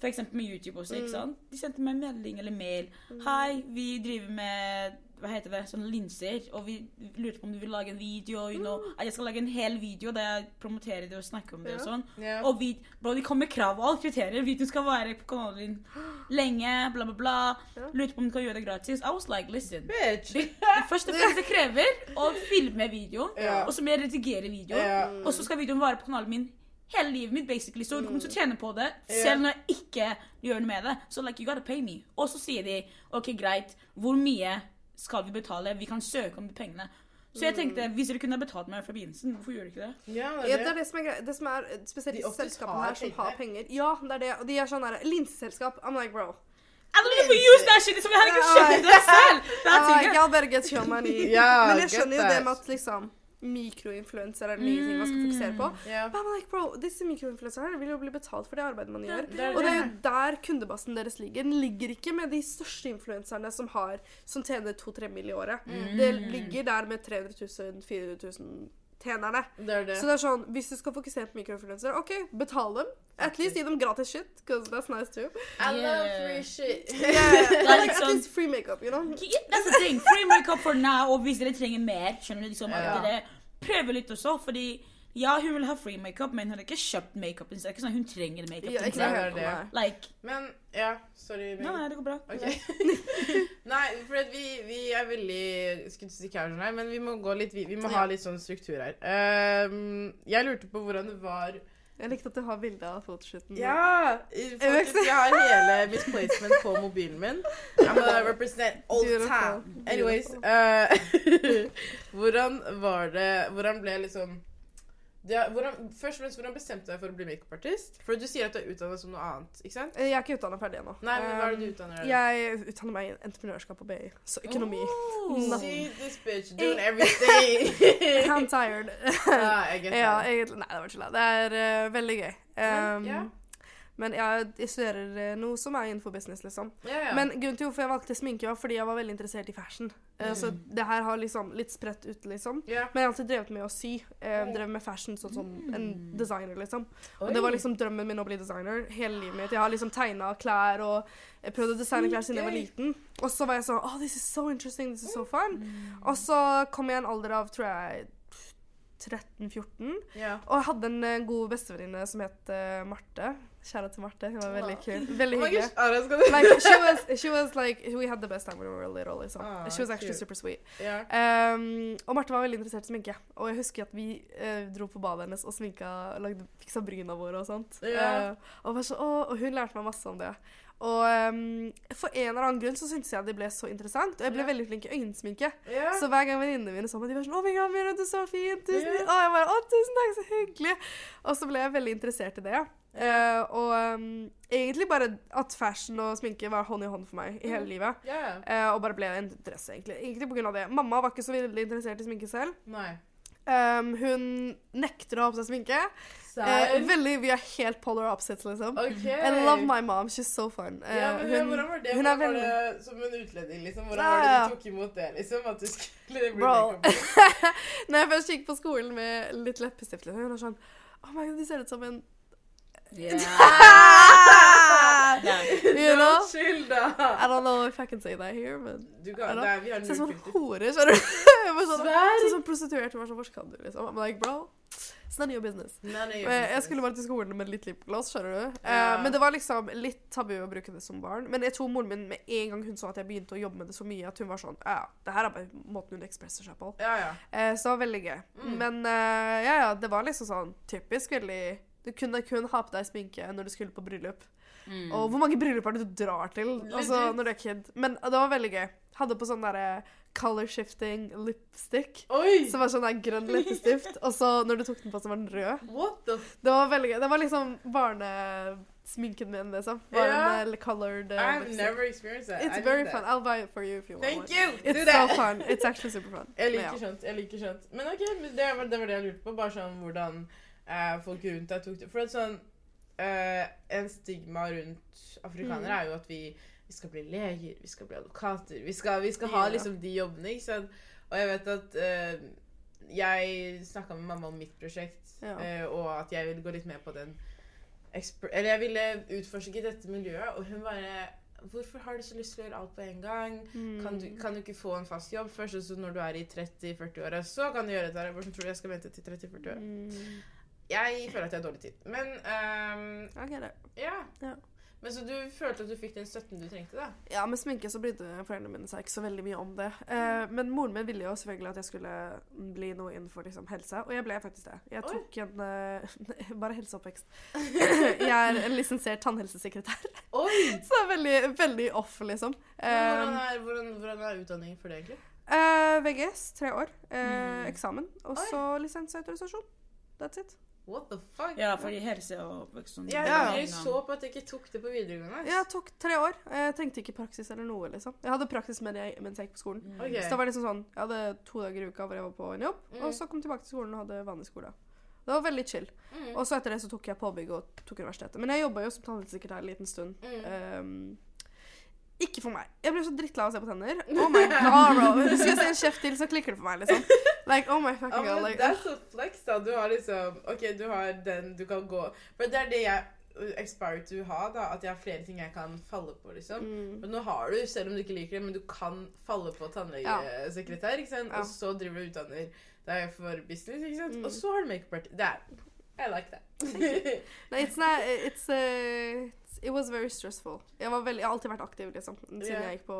For eksempel med YouTube også. Mm. ikke sant? De sendte meg melding eller mail. Hei, vi driver med hva heter det, sånne linser, og vi lurte på om du vil lage en video. You know, at jeg skal lage en hel video der jeg promoterer det og snakker om det. og sånn. Yeah. Og vi, bro, de kom med krav og alle kriterier. Vi, du skal være på kanalen din lenge, bla, bla, bla. Ja. Lurte på om du kan gjøre det gratis. I was like, listen. Bitch. Det, det første det krever å filme videoen, yeah. og så må jeg redigere videoen. Og så skal videoen vare på kanalen min hele livet mitt, basically. Så du kommer til å tjene på det selv når jeg ikke gjør noe med det. Så like, you gotta pay me. Og så sier de OK, greit, hvor mye skal vi betale? Vi kan søke om de pengene. Så jeg tenkte, hvis dere kunne ha betalt meg fra begynnelsen, hvorfor gjør dere ikke det? Ja, Ja, det det er er det. det som er greit. Det som er spesielt De selskapene her som har penger. Ja, det er det. Og de er sånn derre Linseselskap. I'm like, bro. I don't even use that shit! Liksom, jeg hadde ikke skjønt det selv! Det er tingen. y'all better get your money. Ja, Men jeg skjønner jo det med at liksom mikroinfluenser er nye ting man skal fokusere på. Yeah. Men I'm like, bro, disse mikroinfluenserne vil jo bli betalt for det arbeidet man gjør. det det. Og det er jo der kundebasen deres ligger. Den ligger ikke med de største influenserne som har Som tjener 2-3 mill. i året. Det ligger der med 300 000, 400 000 tjenerne. Det er det. Så det er sånn, hvis du skal fokusere på mikroinfluensere, OK, betal dem. At least gi dem gratis shit, because that's nice too. I love free shit. Yeah, yeah. Like, liksom- At least free makeup, you know? That's the thing. Free makeup for now, og hvis dere trenger mer, skjønner du liksom at dere prøver litt også, fordi ja, hun vil ha free makeup, men hun har ikke kjøpt makeup. Det er ikke sånn hun trenger makeup. Ja, ikke seg. det. Like, Men ja, sorry. nei, nei, det går bra. Okay. Nei, for at vi, vi er veldig skulle ikke si casual her, men vi må gå litt Vi, vi må ha litt sånn struktur her. Um, jeg lurte på hvordan det var Jeg likte at du har bilde av fotoshooten. Ja! Faktisk, jeg har hele misplacement på mobilen min. I'm gonna represent old Beautiful. town. Anyways. Eh, hvordan var det Hvordan ble liksom det, hvordan, først og fremst, hvordan bestemte du deg for å bli makeupartist? For du sier at du er utdannet som noe annet, ikke sant? Eh, Jeg er ikke utdanna ferdig ennå. Nei, men hva er det du Um, utdanner deg Jeg utdanner meg i entreprenørskap på BI. Så økonomi. Oh. See this bitch doing everything. I'm tired. ja, jeg get ja, egentlig. Nei, det var ikke det. Det er uh, veldig gøy. Um, ja. Men jeg, jeg studerer eh, noe som er innenfor business, liksom. Ja, ja. Men grunnen til hvorfor jeg valgte sminke, var fordi jeg var veldig interessert i fashion. Mm. Så Mm. det her har liksom litt spredt ut, liksom. Yeah. Men jeg har alltid drevet med å sy. Eh, drevet med fashion sånn som en designer, liksom. Og Oi. det var liksom drømmen min å bli designer hele livet mitt. Jeg har liksom tegna klær og prøvd å designe klær siden jeg var liten. Og så var jeg sånn Oh, this is so interesting, this is so fun. Og så kom jeg i en alder av, tror jeg 13-14. Yeah. Og jeg hadde en eh, god bestevenninne som het eh, Marte. Kjære til Marte. Hun var veldig kul. Veldig Oh hyggelig. skal du Like, she was, she was like, we had the best time when we were little, liksom. Ah, she was actually cute. super sweet. Yeah. Um, og Marte var veldig interessert i sminke. Og jeg husker at vi uh, dro på badet hennes og sminka, lagde, fiksa bryna våre og sånt. Yeah. Uh, og, så, og, og hun lærte meg masse om det. Og um, for en eller annen grunn så syntes jeg det ble så interessant, og jeg ble yeah. veldig flink i øyensminke. Så hver gang venninnene mine så meg, de var sånn 'Å, my God, Mira, du er så fin!' Tusen Ja. Og jeg bare 'Å, tusen takk, så hyggelig!' Og så ble jeg veldig interessert i det. Eh, og um, egentlig bare at fashion og sminke var hånd i hånd for meg i hele Mhm. livet. Yeah. Uh, og bare ble en interesse, egentlig. Egentlig på grunn av det. Mamma var ikke så veldig interessert i sminke selv. Nei. Um, hun nekter å ha på seg sminke. Eh, veldig, Vi er helt polar opposites, liksom. Okay. I love my mom. She's so fun. Eh, Ja, men hun, hvordan var det? Hvordan var det som en utlending, liksom? Hvordan var det du tok imot det, liksom? At du skulle bli Bro. Når jeg først gikk på skolen med litt leppestift, liksom, hun var sånn Oh my god, de ser ut som en Yeah. You know? Chill, da! I don't know if I can say that here, men Du kan, nei, vi har Ser som en hore, skjønner du? Jeg sånn? Som prostituert. Hva var sånn, kan du, liksom? I'm like, bro, it's none of your business. Jeg jeg skulle bare til skolen med litt lipgloss, skjønner du. Yeah. Uh, men det var liksom litt tabu å bruke det som barn. Men jeg tror moren min med en gang hun så at jeg begynte å jobbe med det så mye, at hun var sånn Ja, ja, det her er bare måten hun ekspresser seg på. Ja, ja. Uh, så det var veldig gøy. Mm. Men uh, ja, ja, det var liksom sånn typisk veldig Du kunne kun ha på deg sminke når du skulle på bryllup. Mm. Og hvor mange bryllup er det du drar til altså, når du er kid? Men det var veldig gøy. Hadde på sånn derre color shifting lipstick. Oi! Som var sånn der grønn leppestift. Og så når du tok den på, så var den rød. What the. Det var veldig gøy. Det var liksom barnesminken min, liksom. Var yeah. en eh, colored uh, I've lipstick. never experienced that. It's I very that. I'll buy it for you if you want Thank one. you! Do so that! so fun. It's actually super fun. Jeg liker ja. skjønt. jeg liker skjønt. Men ok, det var, det var det jeg lurte på. Bare sånn hvordan eh, folk rundt deg tok det. For at sånn eh, En stigma rundt afrikanere Mm. er jo at vi, vi skal bli leger, vi skal bli advokater, vi skal, vi skal ha Ja. liksom de jobbene, ikke sant. Og jeg vet at eh, Jeg snakka med mamma om mitt prosjekt, Ja. eh, og at jeg ville gå litt mer på den eksper- Eller jeg ville utforske dette miljøet, og hun bare Hvorfor har du så lyst til å gjøre alt på en gang? Mm. Kan du, kan du ikke få en fast jobb først, og så når du er i 30-40-åra, så kan du gjøre dette? her? Hvordan tror du jeg skal vente til 30-40 år? Mm. Jeg føler at jeg har dårlig tid. Men um, okay, det. ja. Ja. Men Så du følte at du fikk den støtten du trengte, da? Ja, med sminke så brydde foreldrene mine seg ikke så veldig mye om det. Eh, men moren min ville jo selvfølgelig at jeg skulle bli noe innenfor liksom, helse, og jeg ble faktisk det. Jeg Oi. tok en uh, Bare helseoppvekst. jeg er en lisensiert tannhelsesekretær, Oi! så det er veldig, veldig off, liksom. Men hvordan, Eh, er, hvordan, hvordan er utdanningen for det, egentlig? eh, VGS, tre år. Eh, Mm. Eksamen. Og så lisensautorisasjon. That's it. What the fuck? Ja, fordi helse og oppvekst sånn. Jeg, Ja. jeg så på at jeg ikke tok det på videregående. Jeg tok tre år. Jeg trengte ikke praksis eller noe, liksom. Jeg hadde praksis med jeg, mens jeg gikk på skolen. Mm. Okay. Så det var liksom sånn, Jeg hadde to dager i uka hvor jeg var på en jobb, Mm. og så kom jeg tilbake til skolen og hadde vanlig skole. Det var veldig chill. Mm. Og så etter det så tok jeg påbygg og tok universitetet. Men jeg jobba jo som tannhelsesekretær en liten stund. Mm. Ikke for meg. Jeg blir så drittlei av å se på tenner. Oh my god, bro. Hvis jeg ser en kjeft til, så klikker det for meg, liksom. Like, oh my fucking god. Like, det er så flex, da. Du har liksom OK, du har den du kan gå For det er det jeg aspire to ha, da. At jeg har flere ting jeg kan falle på, liksom. mm. Men nå har du, selv om du ikke liker det, men du kan falle på tannlegesekretær, ikke sant? Ja. Og så driver du og utdanner deg for business, ikke sant? Mm. Og så har du makeup-party. Det er I like that. Nei, it's not It's, uh, It was very stressful. Jeg, var veldig, jeg har alltid vært aktiv, liksom. Siden yeah. jeg gikk på,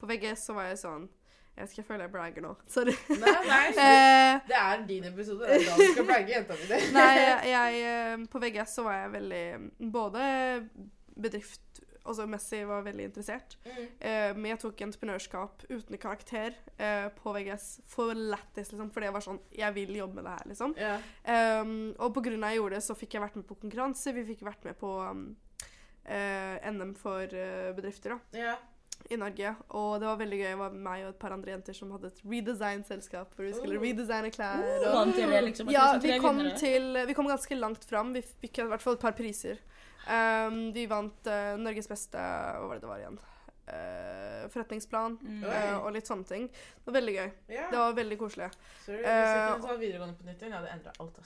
på VGS, så var jeg sånn Jeg vet ikke, jeg føler jeg bragger nå. Sorry. nei, nei. Eh, Det er din episode. Det er da du skal bragge jenta mi. Nei, jeg, jeg eh, På VGS så var jeg veldig Både bedrift Altså Messi var veldig interessert. Mm. Eh, men jeg tok entreprenørskap uten karakter eh, på VGS for lættis, liksom. For det var sånn Jeg vil jobbe med det her, liksom. Yeah. Um, og på grunn av jeg gjorde det, så fikk jeg vært med på konkurranse. Vi fikk vært med på um, eh, NM for eh, bedrifter da, ja. i Norge. Og det var veldig gøy. Det var meg og et par andre jenter som hadde et redesign-selskap hvor vi skulle Oh. redesigne klær. Oh. Og, Vant dere liksom at ja, dere vi kom, vinnere? til, vi kom ganske langt fram. Vi fikk i hvert fall et par priser. Um, vi vant eh, Norges beste Hva var det det var igjen? Eh, forretningsplan Mm. Eh, og litt sånne ting. Det var veldig gøy. Yeah. Det var veldig koselig. Sorry, hvis jeg Eh, kunne ta videregående på nytt igjen, jeg hadde endra alt.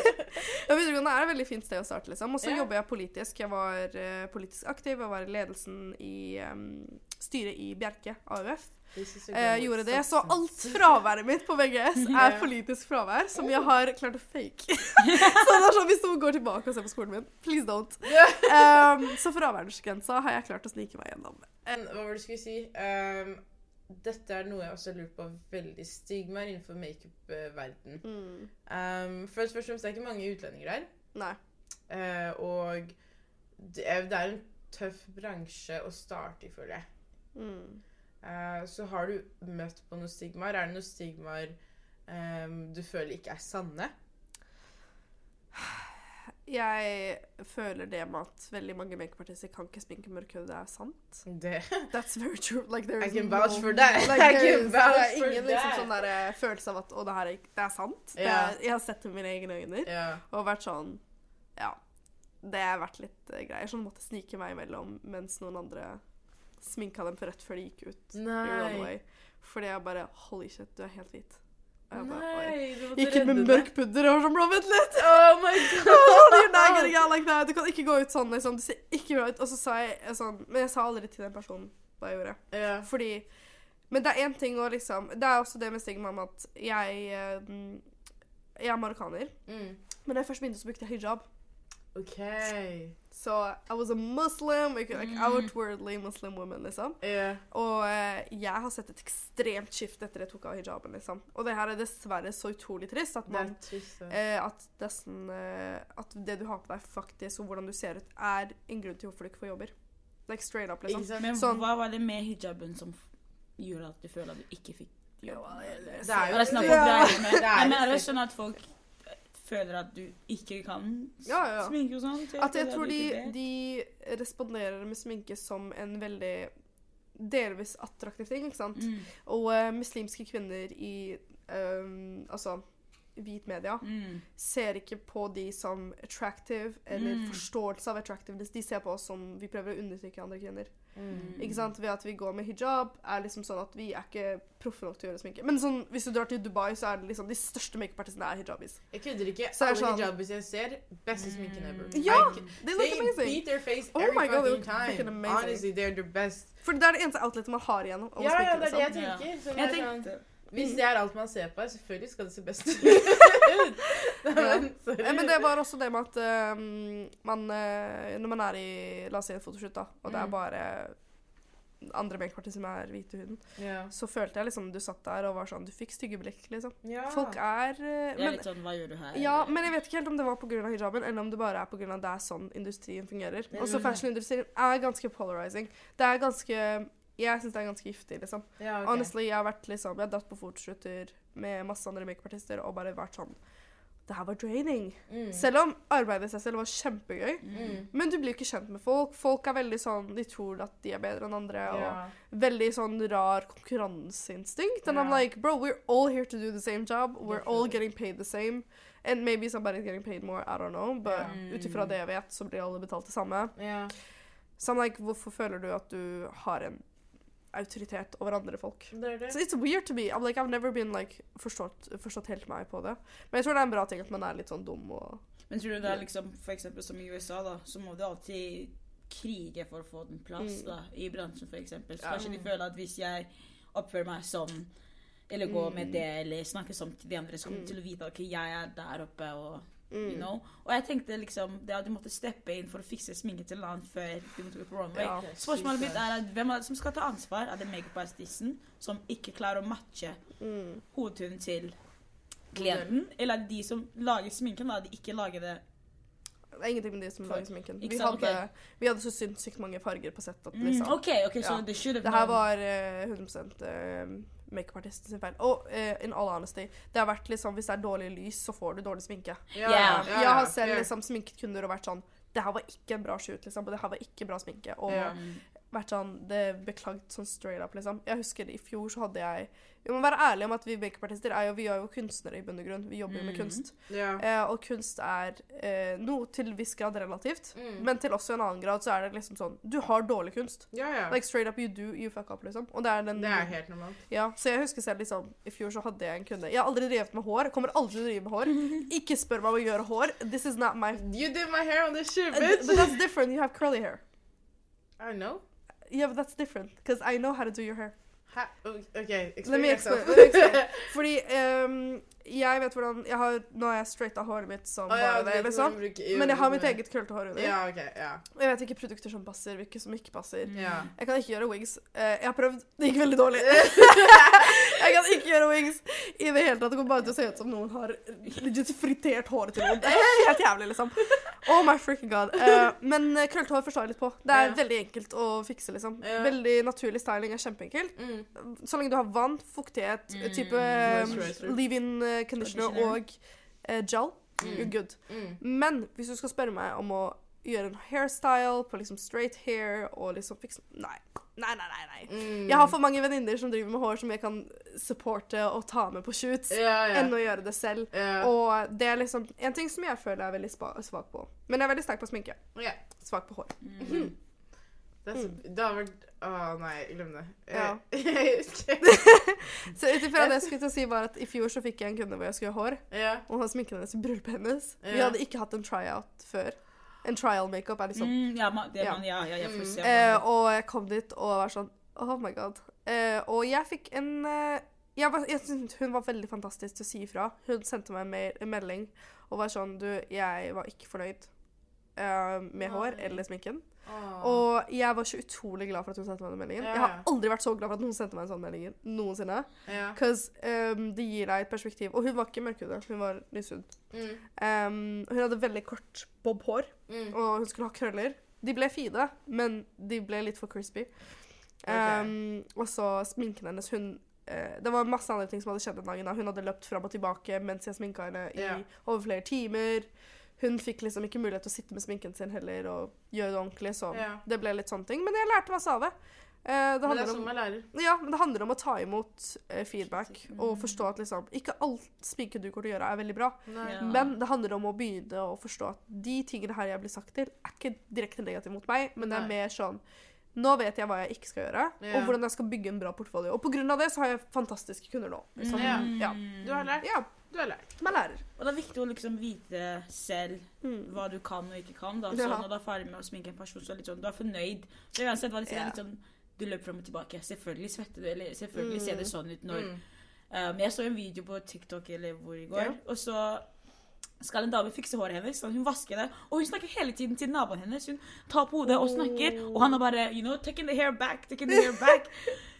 Ja, videregående er et veldig fint sted å starte, liksom. Og så yeah. jobber jeg politisk. Jeg var uh, politisk aktiv. Jeg var i ledelsen i um, styret i Bjerke AUF. Eh, gjorde det. Så alt fraværet mitt på VGS er politisk fravær, som jeg har klart å fake. så sånn, Hvis noen går tilbake og ser på skolen min, please don't. Um, så fraværsgrensa har jeg klart å snike meg gjennom. En, Hva var det du skulle si? Um, dette er noe jeg også har lurt på veldig stigmaer innenfor makeup-verden. Mm. Um, først, først og fremst det er ikke mange utlendinger der. Nei. Uh, og det er, det er en tøff bransje å starte i, føler jeg. Mm. Eh, så har du møtt på noen stigmaer. Er det noen stigmaer um, du føler ikke er sanne? Jeg føler det med at veldig mange makeupartister kan ikke sminke mørkhud, det er sant. Det That's very true. Like, I can can no- vouch for that. Like, I can vouch det for ingen liksom, sånn der, eh, følelse av at å, det her er, det er sant. Det er, jeg har sett det med mine egne øyne yeah. og vært sånn Ja. Det har vært litt uh, greier. Sånn måtte snike meg imellom mens noen andre sminka dem for rett før de gikk ut. Nei. Fordi jeg bare Holy shit, du er helt hvit. Og bare. Nei, du måtte Gikk ut med mørk pudder og sånn blå vent litt! Oh my god! Like. Du kan ikke gå ut sånn, liksom. Du ser ikke bra ut. Og så sa jeg sånn Men jeg sa aldri til den personen hva jeg gjorde. Yeah. Fordi Men det er én ting å liksom Det er også det med stigma om at jeg eh, Jeg er marokkaner. Mm. Men da jeg først begynte, så brukte jeg hijab. OK. Så I was a muslim, like, like Mm. outwardly muslim woman, liksom. Yeah. Og eh, jeg har sett et ekstremt skift etter jeg tok av hijaben, liksom. Og det her er dessverre så utrolig trist at Det man trist. da. eh, at, nesten, eh, at det du har på deg, faktisk, og hvordan du ser ut, er en grunn til hvorfor du ikke får jobber. Like straight up, liksom. Exactly. Men Sånn- hva var det med hijaben som gjorde at du føler at du ikke fikk jobb? Det er jo Er det sånn at Ja. greier med Det er jeg men er jo- sånn at folk føler at du ikke kan Ja, ja. sminke og sånn? At jeg tror de, de responderer med sminke som en veldig delvis attraktiv ting, ikke sant? mm. Og uh, muslimske kvinner i um, altså hvit media Mm. ser ikke på de som attractive, eller Mm. forståelse av attractiveness. De ser på oss som vi prøver å undertrykke andre kvinner. Mm. Ikke sant? Ved at vi går med hijab, er liksom sånn at vi er ikke proffe nok til å gjøre sminke. Men sånn, hvis du drar til Dubai, så er det liksom de største makeupartistene er hijabis. Jeg kødder ikke. Så Alle sånn- hijabis jeg ser, beste sminken ever. Ja, I They look They amazing. beat their face Oh every my God, fucking time. amazing. Honestly, they're the best. For det er det eneste outletet man har igjen. Ja, ja, det er det jeg liksom. Ja. tenker. Så det Jeg sånn, tenkte hvis det er alt man ser på, selvfølgelig skal det se best ut. Ja. Men, Men det var også det med at uh, man uh, Når man er i La oss si en fotoshoot, da, og det er Mm. bare andre makepartister som er hvite i huden, ja. så følte jeg liksom du satt der og var sånn Du fikk stygge blikk, liksom. Ja. Folk er eh, Jeg er men, litt sånn Hva gjør du her? Ja, men jeg vet ikke helt om det var pga. hijaben, eller om det bare er pga. det er sånn industrien fungerer. Er Også det. fashionindustrien er ganske polarizing. Det er ganske Jeg syns det er ganske giftig, liksom. Ja, okay. Honestly, jeg har vært liksom Jeg har dratt på fotoshooter med masse andre makeupartister og bare vært sånn Det her var draining. Mm. Selv om arbeidet i seg selv var kjempegøy. Mm. Men du blir jo ikke kjent med folk. Folk er veldig sånn De tror at de er bedre enn andre. Ja. Og veldig sånn rar konkurranseinstinkt. And I'm like, bro, we're all here to do the same job. We're all getting paid the same. And maybe somebody's getting paid more, I don't know. But yeah. ut ifra det jeg vet, så blir alle betalt det samme. Yeah. Så I'm like, hvorfor føler du at du har en autoritet over andre folk? Det er det. So it's weird to me. I'm like, I've never been like forstått, forstått helt meg på det. Men jeg tror det er en bra ting at man er litt sånn dum og Men tror du det er liksom For eksempel som i USA, da, så må du alltid krige for å få den plass, Mm. da, i bransjen, eksempel. Så Ja. kanskje de føler at hvis jeg oppfører meg sånn, eller går med Mm. det, eller snakker sånn til de andre, så kommer de Mm. til å vite at okay, jeg er der oppe, og mm. you know. Og jeg tenkte liksom det at du måtte steppe inn for å fikse sminke til en annen før du måtte gå på runway. Ja. Spørsmålet mitt er at hvem er det som skal ta ansvar? Er det makeupartisten som ikke klarer å matche Mm. hodetunen til klienten? Eller er det de som lager sminken, da? De ikke lager det Det er ingenting med de som lager sminken. Vi hadde, okay. vi hadde så sinnssykt mange farger på sett at mm, okay, okay, so Ja. det her var eh, 100 uh, makeupartisten sin feil. Og uh, in all honesty, det har vært liksom Hvis det er dårlig lys, så får du dårlig sminke. Yeah. Yeah. Yeah. jeg har selv liksom sminket kunder og vært sånn Det her var ikke en bra shoot, liksom. Og det her var ikke bra sminke. Og. Mm. vært sånn Det beklagd sånn straight up, liksom. Jeg husker i fjor så hadde jeg Vi må være ærlige om at vi makeupartister er jo Vi er jo kunstnere i bunn og grunn. Vi jobber jo med Mhm. kunst. Yeah. Eh, og kunst er eh, noe til viss grad relativt. Mm. Men til også en annen grad så er det liksom sånn Du har dårlig kunst. Yeah, yeah. Like straight up you do, you fuck up, liksom. Og det er den Det er helt normalt. Ja, så jeg husker selv liksom I fjor så hadde jeg en kunde Jeg har aldri drevet med hår. Kommer aldri til å drive med hår. Ikke spør meg om å gjøre hår. This is not my You did my hair on the shoot, Uh, bitch! But that's different. You have curly hair. I know. Yeah, but that's different. Because I know how to do your hair. Ha OK, explain Let me yourself. explain. Let me explain. Fordi ehm, jeg vet hvordan jeg har, Nå har jeg straighta håret mitt som ah, ja, bare det, liksom. Men jeg har mitt eget krøllete hår under. Ja, okay, Ja. Og jeg vet ikke produkter som passer, hvilke som ikke passer. ja. Jeg kan ikke gjøre wigs. Eh, jeg har prøvd. Det gikk veldig dårlig. jeg kan ikke gjøre wigs i det hele tatt. Det kommer bare til å se ut som noen har legit fritert håret til noen. Det er helt jævlig, liksom. Oh my freaking god. Eh, men krøllete hår forstår jeg litt på. Det er veldig enkelt å fikse, liksom. Veldig naturlig styling er kjempeenkelt. Mm. Så lenge du har vann, fuktighet, Mm. type eh, leave-in eh, conditioner, Conditioner. og uh, gel, Mm. you're good. Mm. Men hvis du skal spørre meg om å gjøre en hairstyle på liksom straight hair og liksom fikse Nei. Nei, nei, nei. nei. Mm. Jeg har for mange venninner som driver med hår som jeg kan supporte og ta med på shoots, yeah, yeah. enn å gjøre det selv. Yeah. Og det er liksom en ting som jeg føler jeg er veldig svak på. Men jeg er veldig sterk på sminke. Svak på hår. Mm. Mm. Det har vært Å nei, glem det. Ja. Jeg husker. Så ut ifra det jeg skulle til å si var at i fjor så fikk jeg en kunde hvor jeg skulle ha hår, Ja. og han sminket hennes i bryllupet hennes. Vi hadde ikke hatt en tryout før. En trial makeup er liksom Mm, ja, man, det Ja. man, ja, ja, jeg får Mm. se. Eh, hvordan og jeg kom dit og var sånn Oh my god. Eh, og jeg fikk en eh, jeg, var, jeg synes Hun var veldig fantastisk til å si ifra. Hun sendte meg en, mail, en melding og var sånn Du, jeg var ikke fornøyd. eh, med hår eller sminken. Og jeg var så utrolig glad for at hun sendte meg den meldingen. Jeg har aldri vært så glad for at noen sendte meg en sånn melding noensinne. ja. Cause, um, det gir deg et perspektiv. Og hun var ikke mørkhudet, hun var lyshud. Mm. Um, hun hadde veldig kort bob-hår, Mm. og hun skulle ha krøller. De ble fine, men de ble litt for crispy. Um, og så sminken hennes hun uh, Det var masse andre ting som hadde skjedd den dagen. da. Hun hadde løpt fram og tilbake mens jeg sminka henne i yeah. over flere timer. Hun fikk liksom ikke mulighet til å sitte med sminken sin heller og gjøre det ordentlig, så Ja. det ble litt sånne ting. Men jeg lærte masse av det. Eh, det Men det er om sånn man lærer. ja, men det handler om å ta imot eh, feedback og forstå at liksom Ikke alt sminke du kommer til å gjøre, er veldig bra. Nei. Ja. Men det handler om å begynne å forstå at de tingene her jeg blir sagt til, er ikke direkte negativt mot meg, men det er Nei. mer sånn Nå vet jeg hva jeg ikke skal gjøre, Ja. og hvordan jeg skal bygge en bra portfolio. Og av det så har jeg fantastiske kunder nå. Liksom. Ja. Ja. Du har lært. ja. Du er lærer. Man lærer. Og det er viktig å liksom vite selv Mm. hva du kan og ikke kan. da. Så Ja. når du er ferdig med å sminke en person, så er litt sånn, du er fornøyd. Så uansett hva de sier, Ja. er litt sånn Du løper fram og tilbake. Selvfølgelig svetter du, eller selvfølgelig ser det sånn ut når Mm. Um, jeg så en video på TikTok eller hvor i går, Ja. og så skal en dame fikse håret hennes. Hun vasker det, og hun snakker hele tiden til naboen hennes. Hun tar på hodet og snakker, og han er bare you know, taking the hair back, taking the hair back.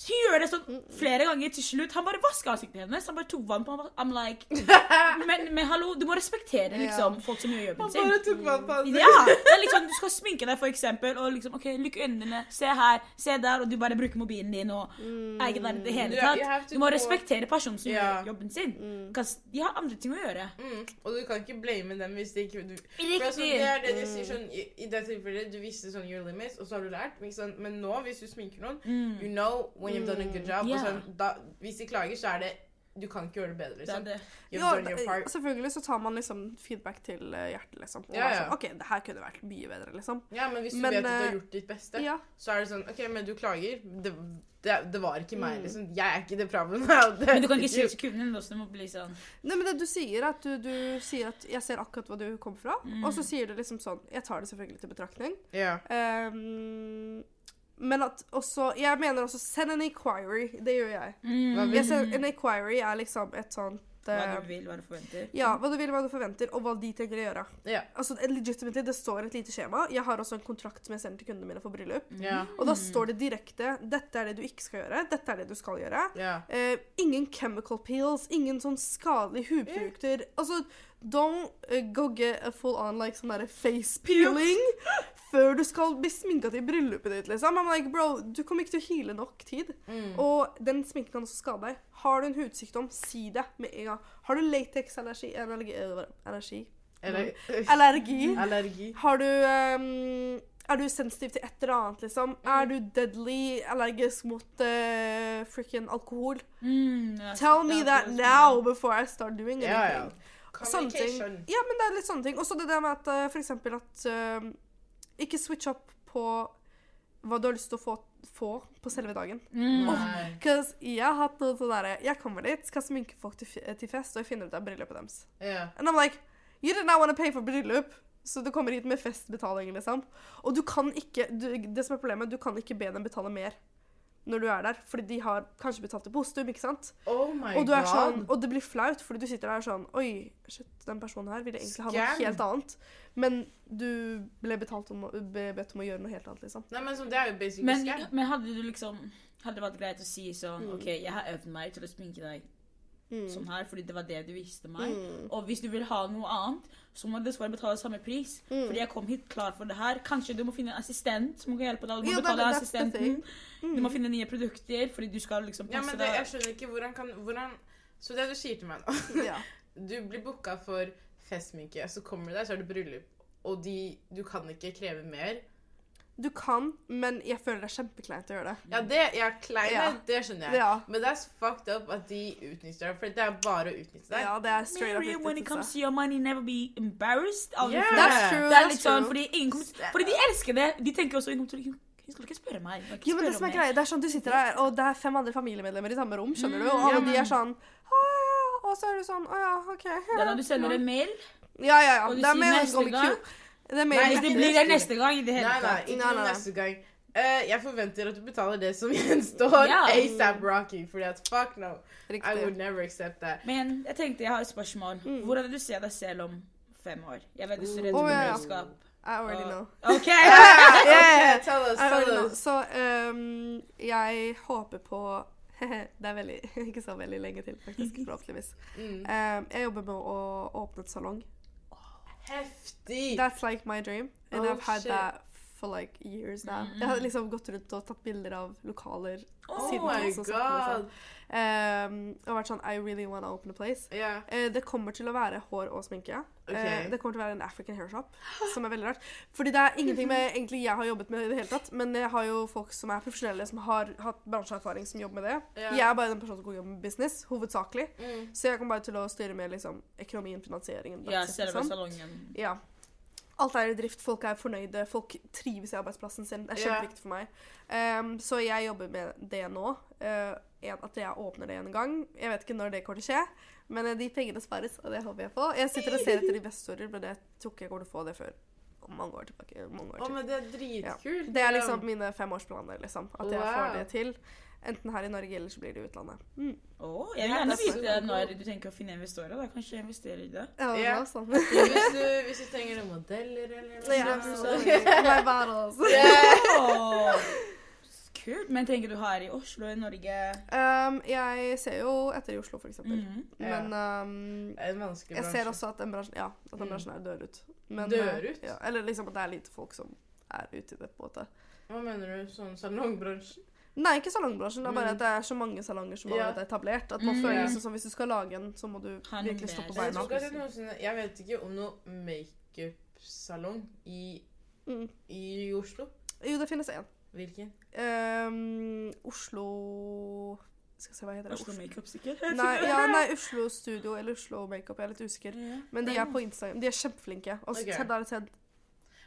Så gjør det sånn flere ganger til slutt. Han bare vasker ansiktet hennes. Han bare tok vann på henne. I'm like men, men hallo, du må respektere liksom, folk som gjør jobben sin. Han bare tok vann på ansiktet. Ja! Det er liksom, Du skal sminke deg, for eksempel, og liksom OK, lukk øynene se her, se der, og du bare bruker mobilen din og er ikke der i det hele have tatt. Du må respektere personen som gjør jobben sin. Cause de har andre ting å gjøre. Mm. Og du kan ikke blame dem hvis de ikke du, altså, det er det de sier sånn i, I det tilfellet, du visste sånn your limits, og så har du lært. Sant? Men nå, hvis du sminker noen, Mm. you know when you've done a good job. Yeah. Og sånn, da, hvis de klager, så er det Du kan ikke gjøre det bedre, Det er liksom. det. Det- part. selvfølgelig så tar man liksom feedback til eh, hjertet, liksom. Og Ja, ja. sånn, OK, det her kunne vært mye bedre, liksom. Ja, men hvis du Men, vet at du eh, har gjort ditt beste, Ja. så er det sånn OK, men du klager. Det, det, det var ikke meg, Mm. liksom. Jeg er ikke det problemet. Men du kan ikke si det til kunden også, det må bli sånn Nei, men det du sier, er at du, du sier at 'jeg ser akkurat hva du kommer fra', Mm. og så sier du liksom sånn 'jeg tar det selvfølgelig til betraktning'. Ja. Ehm, men at også Jeg mener også send en inquiry. Det gjør jeg. Mm, jeg send, en inquiry er liksom et sånt Hva eh, du vil, hva du forventer. Ja, hva du vil, hva du forventer, og hva de trenger å gjøre. Ja. Altså, Legitimately, det står et lite skjema. Jeg har også en kontrakt som jeg sender til kundene mine for bryllup. Ja. Og da står det direkte 'dette er det du ikke skal gjøre', 'dette er det du skal gjøre'. ja. Uh, ingen chemical peels, ingen sånn skadelige hudprodukter. Altså, don't uh, go get a full on like sånn face peeling før du skal bli sminka til bryllupet ditt, liksom. I'm like, bro, du kommer ikke til å heale nok tid. Mm. Og den sminken kan også skade deg. Har du en hudsykdom, si det med en gang. Har du lateksallergi Allergi, øh, allergi? Allergi? allergi. Har du um, Er du sensitiv til et eller annet, liksom? Er du deadly allergisk mot uh, frikken alkohol? Mm, Tell me that now before I start doing anything. anything. ja. Sånne ting. Ja, men det er litt sånne ting. Også det der med at eh, for eksempel at uh, Ikke switch opp på hva du har lyst til å få, få på selve dagen. Mm. Oh, jeg har hatt noe sånn derre Jeg kommer dit, skal sminke folk til, til fest, og jeg finner ut av bryllupet deres. Yeah. And I'm like You did not want to pay for bryllup. Så du kommer hit med festbetaling, liksom. Og du kan ikke du, Det som er problemet, du kan ikke be dem betale mer når du er der. Fordi de har kanskje betalt depositum, ikke sant? Oh my Og, du er god. sånn, og det blir flaut, fordi du sitter der sånn Oi, shit, den personen her ville egentlig ha noe helt annet. Men du ble, betalt om, ble bedt om å gjøre noe helt annet, liksom. Nei, men så, det er jo basically Men, men hadde du liksom Hadde det vært greit å si sånn Mm. OK, jeg har øvd meg til å sminke deg sånn her, fordi det var det du viste meg. Mm. Og hvis du vil ha noe annet, så må du dessverre betale samme pris. Mm. Fordi jeg kom hit klar for det her. Kanskje du må finne en assistent som kan hjelpe deg. Du må jo, betale that's assistenten. Mm. Du må finne nye produkter, fordi du skal liksom Ja, passe men det, jeg skjønner ikke hvordan kan hvordan, Så det du sier til meg nå Ja. Du blir booka for festsminke, så kommer du der, så er det bryllup, og de, du kan ikke kreve mer. Du kan, men jeg føler det er kjempekleint å gjøre det. Ja, det ja, kleine, Ja. det skjønner jeg. Ja, Men that's fucked up at de utnytter deg, for det er bare å utnytte deg. ja det er straight up when it comes to your money, never be embarrassed. Yeah. That's true, Det er that's litt sånn, true. fordi, ingen kommer, fordi de elsker det. De tenker også Hun skal ikke spørre meg. ikke Jo, men det som er greia, det er sånn du sitter der, og det er fem andre familiemedlemmer i samme rom, skjønner du? Og Mm, alle ja. de er sånn Å ja, og så er du sånn Å ja, OK. Det er da du sender en mail. Ja, ja, ja. Og du Det er sier neste gang. Det er Nei, det blir det neste gang i det hele Nei, nei, ikke Nei, nei, nei. neste gang. Uh, jeg forventer at du betaler det som gjenstår. Ja. ASAP Rocky, fordi at fuck no. I would never accept that. Men jeg tenkte jeg har et spørsmål. Mm. Hvor er det du ser deg selv om fem år. Jeg vet du studerer Oh, ja, ja. I already Uh, know. OK! Yeah, yeah. Tell us, tell us. Så um, jeg håper på Det er veldig, ikke så veldig lenge til, faktisk. Forhåpentligvis. Mm. Um, jeg jobber med å åpne et salong. Heftig! That's like my dream. And Oh, I've had shit. that for like years now. Mm. Jeg har liksom gått rundt og tatt bilder av lokaler. Oh siden my jeg også satt med god! Um, og vært sånn I really wanna open a place. Yeah. Uh, det kommer til å være hår og sminke. Okay. Uh, det kommer til å være en African hair shop, som er veldig rart. Fordi det er ingenting med egentlig jeg har jobbet med i det hele tatt, men jeg har jo folk som er profesjonelle, som har hatt bransjeerfaring, som jobber med det. Yeah. Jeg er bare den personen som går jobb med business, hovedsakelig. Mm. Så jeg kommer bare til å styre med liksom, økonomien, finansieringen. Ja, selve salongen. Ja. Alt er i drift, folk er fornøyde, folk trives i arbeidsplassen sin. Det er Ja. kjempeviktig for meg. Um, så jeg jobber med det nå. Uh, at jeg åpner det en gang. Jeg vet ikke når det kommer til å skje, men eh, de pengene spares, og det håper jeg på. Jeg sitter og ser etter investorer, men jeg tror ikke jeg kommer til å få det før om mange år tilbake. Mange år Å, til. men det er dritkult. Det er liksom mine femårsplaner, liksom. At jeg Wow. får det til. Enten her i Norge, eller så blir det i utlandet. Mm. Oh, jeg vil gjerne det er vite cool. når du tenker å finne investorer. Da kanskje jeg investerer i det. Ja, det Ja. var sånn. hvis, du, hvis du trenger noen modeller eller noe Ja, sånt. så- My battles. Yeah. Kult. Men tenker du her i Oslo, i Norge? Um, jeg ser jo etter i Oslo, for eksempel. -hmm. Men um, Det er en vanskelig jeg bransje. ser også at den bransjen, ja, at den Mm. bransjen her dør ut. Men, Dør eh, ut? Ja, eller liksom at det er lite folk som er ute i det. på en måte. Hva mener du? Sånn salongbransjen? Nei, ikke salongbransjen. Det er bare Mm. at det er så mange salonger som allerede er etablert. At man Mm. føler seg liksom som hvis du skal lage en, så må du virkelig stå på beina. at jeg, vet ikke om noen makeupsalong i, Mm. i Oslo. Jo, det finnes én. Hvilken? Um, Oslo Skal se, hva heter det? Oslo Makeup, sikkert? Nei, ja, nei, Oslo Studio eller Oslo Makeup. Jeg er litt usikker. Ja. Men de er på Instagram. De er kjempeflinke. Altså, okay. Ok. Ted er Ted.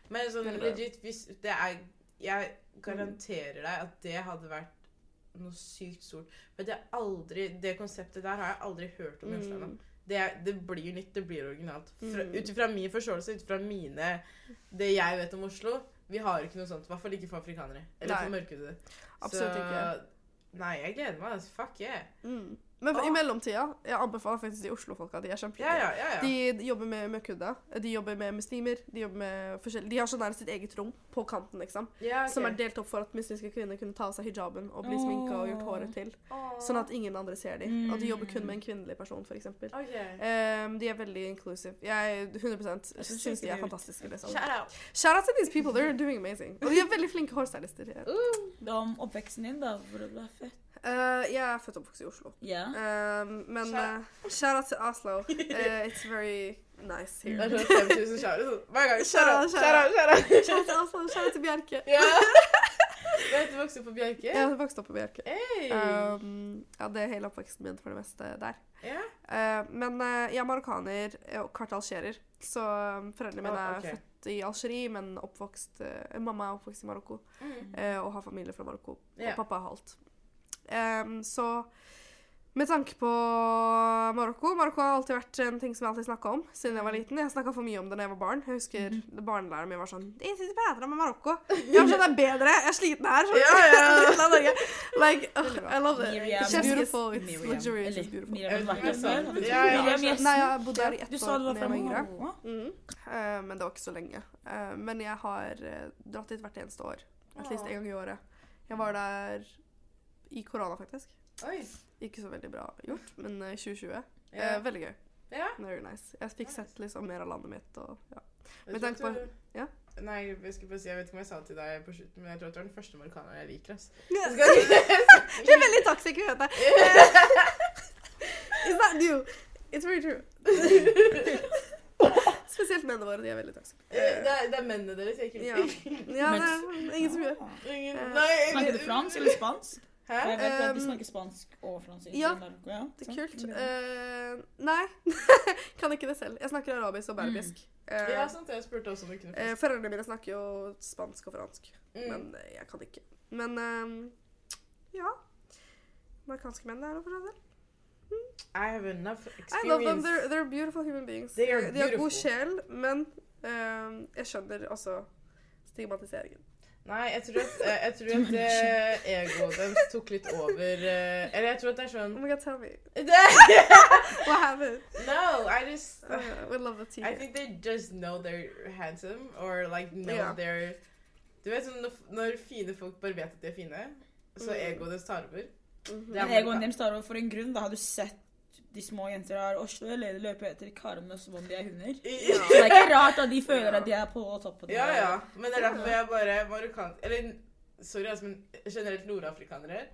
Men sånn legit, hvis det er Jeg garanterer deg at det hadde vært noe sykt stort. For det aldri Det konseptet der har jeg aldri hørt om i Oslo ennå. Mm. Det, det blir nytt, det blir originalt. Mm. Ut ifra min forståelse, ut ifra mine Det jeg vet om Oslo Vi har ikke noe sånt. I hvert fall ikke for afrikanere. Eller Nei. for mørkhudede. Absolutt ikke. Nei, jeg gleder meg. altså. Fuck yeah. Mm. Men i mellomtida, jeg anbefaler faktisk de Oslo-folka. De er kjempeflinke. Ja, ja, ja. ja. De jobber med møkkhudda. De jobber med muslimer. De jobber med forskjellige De har sånn der sitt eget rom på kanten, liksom. ja, ok. Som er delt opp for at muslimske kvinner kunne ta av seg hijaben og bli sminka og gjort håret til. Sånn at ingen andre ser dem. Og de jobber kun Mm. med en kvinnelig person, f.eks. Okay. Um, de er veldig inclusive. Jeg 100 synes syns de er fantastiske. Liksom. Shout out. Shout out to these people. They're doing amazing. Og de er veldig flinke hårstylister. Det Da om oppveksten din, da. Hvor du er født. Uh, jeg er født og oppvokst i Oslo. Yeah. Uh, men uh, shout out to Oslo. Uh, it's very nice Det here. er sånn 5000 shout out hver gang. Shout out, out, shout out, shout out. Shout out til Oslo. Shout out til Bjerke. Yeah. Du vokste opp på Bjerke? Jeg vokste vokst opp på Bjerke. Hey. Um, ja, det er hele oppveksten min for det meste der. Yeah. Men jeg er marokkaner og kvart algerer, så um, foreldrene mine Å, er født i Algerie, men oppvokst Mamma er oppvokst i Marokko Mm. og har familie fra Marokko. Yeah. Og pappa er halvt. Um, så med tanke på Marokko Marokko har alltid vært en ting som jeg alltid snakka om siden jeg var liten. Jeg snakka for mye om det da jeg var barn. Jeg husker Mhm. barnelæreren min var sånn Jeg synes du prater om Marokko. Jeg sånn, det er bedre. Jeg er sliten her. Så. Ja, ja. like, ugh, I love it. Miriam. It's beautiful. It's Miriam. luxury. It's beautiful. Miriam. Miriam Nei, jeg bodde der i ett år du da jeg var yngre. Mm. Eh, men det var ikke så lenge. Uh, men jeg har eh, dratt dit hvert eneste år. At least en gang i året. Jeg var der i korona, faktisk. Oi. Ikke så veldig bra gjort, men eh, 2020. Ja. Eh, veldig gøy. ja. Very nice. Jeg fikk sett liksom mer av landet mitt og ja. Med tanke på- ja. Nei, jeg, skulle bare si, jeg vet ikke om jeg sa det til deg på slutten, men jeg tror at du er den første marokkaneren jeg liker. ass. Det er veldig toxic, vet jeg. Is that new. It's very true. Spesielt mennene våre. De er veldig toxic. Det er, det er mennene deres jeg ikke Ja. liker. Ja, det er ingen som gjør. Ingen- Eh, Nei, Snakker du fransk eller spansk? Hæ? Jeg vet at de Um, snakker spansk og fransk. ja, ja. Det er kult. Uh, Eh, nei, kan ikke det selv. Jeg snakker arabisk og berbisk. Eh, Ja, sant. Jeg spurte også om du kunne eh, fransk. Foreldrene mine snakker jo spansk og fransk, Mm. men eh, jeg kan ikke. Men eh, ja. Marokkanske menn er det for seg selv. I have enough I love them. experience. They're, they're beautiful human beings. They are de har god sjel, men eh, jeg skjønner også stigmatiseringen. Nei, jeg tror at, jeg tror at eh, egoet deres tok litt over eh, Eller jeg tror at det er Oh sånn my god, tell me. What happened? No, I just Uh, we love the tea. I think they just know they're handsome or like know Ja. they're Du vet sånn når, når fine folk bare vet at de er fine, så Mm. egoet deres tar over. Mhm. Det er Men egoen deres tar over for en grunn. Da har du sett de små jenter har Oslo eller løper etter karene som om de er hunder. Ja. Så det er ikke rart at de føler at de er på toppen. Ja, ja. Men det er derfor jeg bare marokkansk Eller sorry, altså, men generelt nordafrikanere.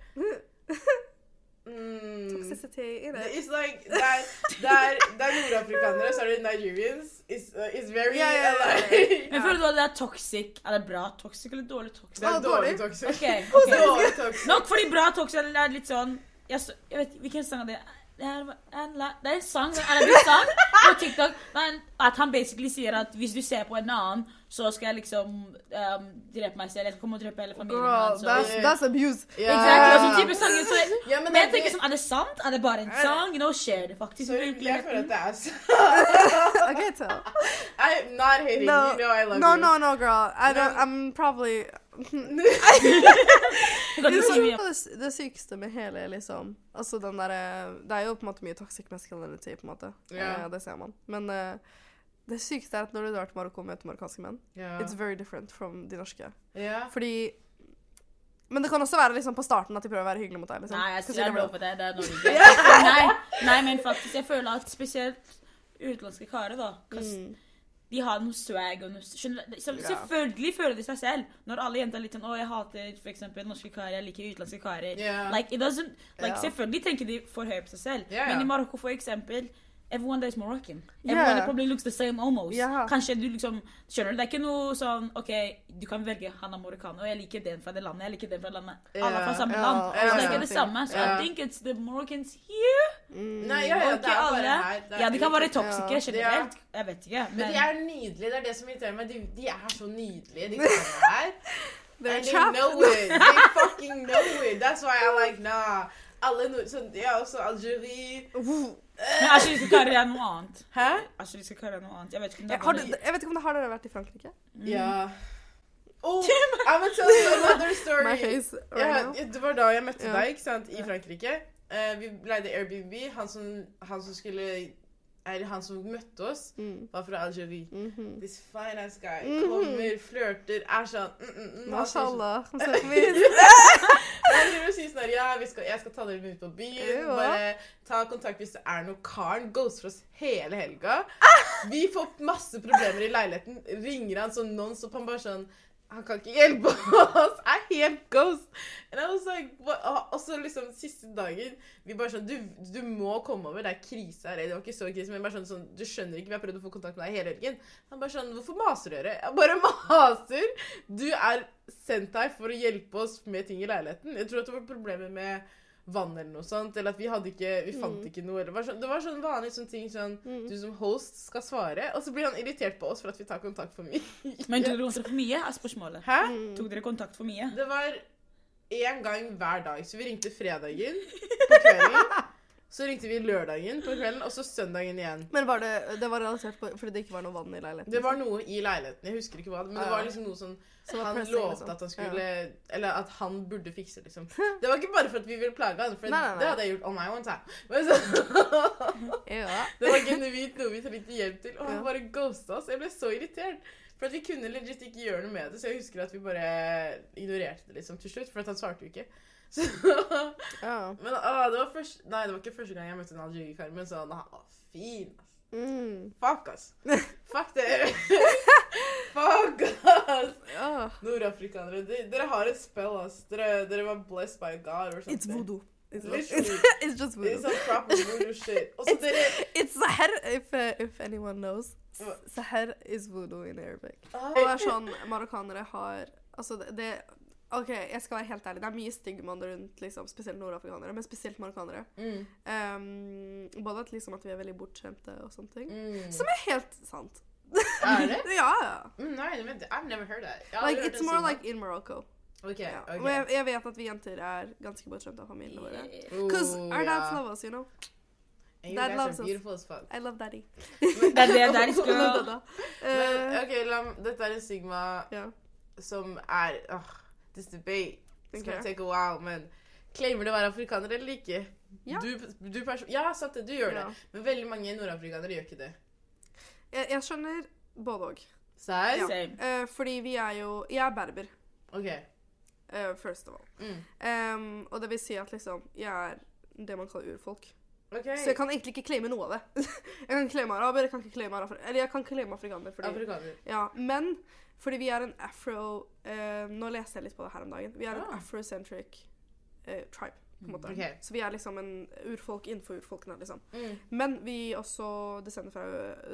Mm, Toxicity i det. It's like der, der, der nordafrikanere, så er det Nigerians. It's, uh, it's very yeah, yeah, yeah. Men føler du at det er toxic? Er det bra toxic eller dårlig toxic? Det er Ah, dårlig toxic. Ok, ok. Dårlig toxic. Nok fordi bra toxic er litt sånn jeg, jeg vet ikke hvilken sang er det det er, en, la- det er en sang en sang på TikTok men at han basically sier at hvis du ser på en annen, så skal jeg liksom um, drepe meg selv. Jeg skal komme og drepe hele familien Girl, hans. that's, that's abuse. Ja. Exactly, og sånn type sanger. Så, Ja, men men det, jeg tenker sånn, er det sant? Er det bare en sang? You know, skjer det faktisk så i jeg føler at det er så Okay, tell. I'm not hating No, you, know I love no, you. no, no, no, girl. I don't. I'm probably. Det, det, det sykeste med hele liksom Altså den derre Det er jo på en måte mye toxic masculinity, på en måte. Yeah. Eh, det ser man. Men eh, det sykeste er at når du drar til Marokko og møter marokkanske menn, yeah. it's very different from de norske. Yeah. Fordi Men det kan også være liksom på starten at de prøver å være hyggelige mot deg. liksom. Nei, jeg, jeg er never lover det. Det er Norge. Nei, nei, men faktisk, jeg føler at spesielt utenlandske karer, da kast- Mm. De har noe swag og noe skjønner, så, Ja. Selvfølgelig føler de seg selv. Når alle jenter er litt sånn 'Å, jeg hater for eksempel norske karer, jeg liker utenlandske karer'. Yeah. Like, like, yeah. Selvfølgelig tenker de for høyt på seg selv. Yeah. Men i Marokko, for eksempel Everyone there is Moroccan. Everyone yeah. probably looks the same almost. Yeah. Kanskje du liksom Skjønner du? Det er ikke noe sånn OK, du kan velge han er marokkaner, og jeg liker den fra det landet, jeg liker den fra det landet. Alle er fra samme land. alle Så det er ikke det samme. Så Ja. I think it's the Moroccans here. Mm. Nei, ja, ja, Og ikke alle. her. Er Ja, de kan være Ja. generelt. Jeg vet ikke. Men Men de er nydelige. Det er det som irriterer meg. De, de er så nydelige, de karene her. They're And they trapped. know it. They fucking know it. That's why I like, nah. Alle nord... Sånn, ja, også Algerie. Uh. Men Ashley karer er noe annet. Hæ? Ashley karer er noe annet. Jeg vet ikke om det har, bare- jeg vet ikke om det har dere vært i Frankrike? Ja. Oh, I'm gonna tell you another story. My face right Ja, det var da jeg møtte yeah. deg, ikke sant, i. Frankrike. Uh, vi leide Airbnb. Han som, han som skulle Eller han som møtte oss, Mm. var fra Algerie. Mhm. This fine ass guy Mhm. kommer, flørter, er sånn mm, mm, mm, Mashallah. Han driver og sier sånn ja, vi skal, jeg skal ta dere med ut på byen. Bare ta kontakt hvis det er noe. Karen ghoster oss hele helga. Vi får masse problemer i leiligheten. Ringer han sånn nonstop. Han bare sånn Han kan ikke hjelpe oss. Er helt ghost. Og så liksom siste dagen Vi bare sånn du, du må komme over. Det er krise her. Det var ikke så krise, men bare sånn, sånn Du skjønner ikke, vi har prøvd å få kontakt med deg hele helgen. Han bare sånn Hvorfor maser dere? Jeg bare maser. Du er sendt her for å hjelpe oss med ting i leiligheten. Jeg tror at det var problemer med vann eller noe sånt, eller at vi hadde ikke Vi fant Mm. ikke noe. Det, var sånn, det var sånn vanlig sånn ting sånn Mm. Du som host skal svare, og så blir han irritert på oss for at vi tar kontakt for mye. Men tok dere kontakt for mye, er spørsmålet. Hæ? Mm. Tok dere kontakt for mye? Det var én gang hver dag. Så vi ringte fredagen på kvelden. Så ringte vi lørdagen på kvelden, og så søndagen igjen. Men var det, det var realisert på fordi det ikke var noe vann i leiligheten? Det var noe i leiligheten. Jeg husker ikke hva, men det var liksom noe sånn Så Han pressing, lovte liksom. at han skulle Eller at han burde fikse, liksom. Det var ikke bare for at vi ville plage han, for Nei, nei, nei. det hadde jeg gjort on my own time. Ja. det var genuint noe vi trengte hjelp til, og han bare ghosta oss. Jeg ble så irritert. For at vi kunne legit ikke gjøre noe med det, så jeg husker at vi bare ignorerte det liksom til slutt, for at han svarte jo ikke. Så, ja. men å, det var først, Nei, det var ikke første gang jeg møtte en algerikar, men sånn Han var fin, ass. Mm. Fuck, ass. Fuck dere. Fuck, ass. ja. Nordafrikanere, de, dere har et spill, ass. Dere, dere var blessed by God or something. It's voodoo. It's, it's just It's a proper voodoo shit. Også, it's, dere It's Sahar, if, uh, if anyone knows. Sahar is voodoo in Arabic. ah, Og det er sånn marokkanere har Altså, det, det OK, jeg skal være helt ærlig. Det er mye stigma rundt liksom, spesielt nordafrikanere, men spesielt marokkanere. mm, Um, både at, liksom, at vi er veldig bortskjemte og sånne ting. mm. Som er helt sant. Er det? Ja, ja. Mm, nei, men I've never heard that. Like, it's more like in Morocco. Ok, Ja. ok. Og jeg, jeg vet at vi jenter er ganske bortskjemte av familiene våre. Because Because our dads yeah. love us, you know. And you Dad guys are are us. beautiful as fuck. I love daddy. Det er det girl. Men, Eh, ok, la, dette er en stigma yeah. som er åh, This debate is gonna take a while, men claimer du å være afrikaner eller ikke? Ja. Du, du ja, sant det, du gjør det. Men veldig mange nordafrikanere gjør ikke det. Jeg, jeg skjønner både òg. Serr? Ja. Same. Eh, fordi vi er jo Jeg er berber, OK. Uh, first of all. Mm. Um, og det vil si at liksom Jeg er det man kaller urfolk. Ok. Så jeg kan egentlig ikke claime noe av det. jeg kan ikke claime araber, jeg kan ikke claime afrikaner. eller jeg kan claime afrikaner. Fordi, Afrikaner. ja, men fordi vi er en afro uh, Nå leste jeg litt på det her om dagen. Vi er en Ah. afrocentric uh, tribe. på en måte. Okay. Så vi er liksom en urfolk innenfor urfolkene. liksom. Mm. Men vi også descender fra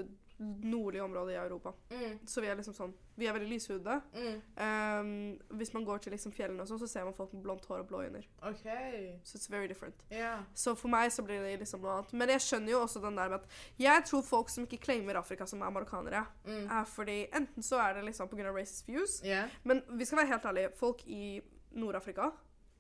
eh, nordlige områder i Europa. Mm. Så vi er liksom sånn Vi er veldig lyshudede. Mm. Um, hvis man går til liksom fjellene og sånn, så ser man folk med blondt hår og blå øyne. Okay. Så it's very different. Yeah. Så for meg så blir det liksom noe annet. Men jeg skjønner jo også den der med at jeg tror folk som ikke claimer Afrika som er marokkanere, Mm. er fordi enten så er det liksom pga. racist views, yeah. men vi skal være helt ærlige, folk i Nord-Afrika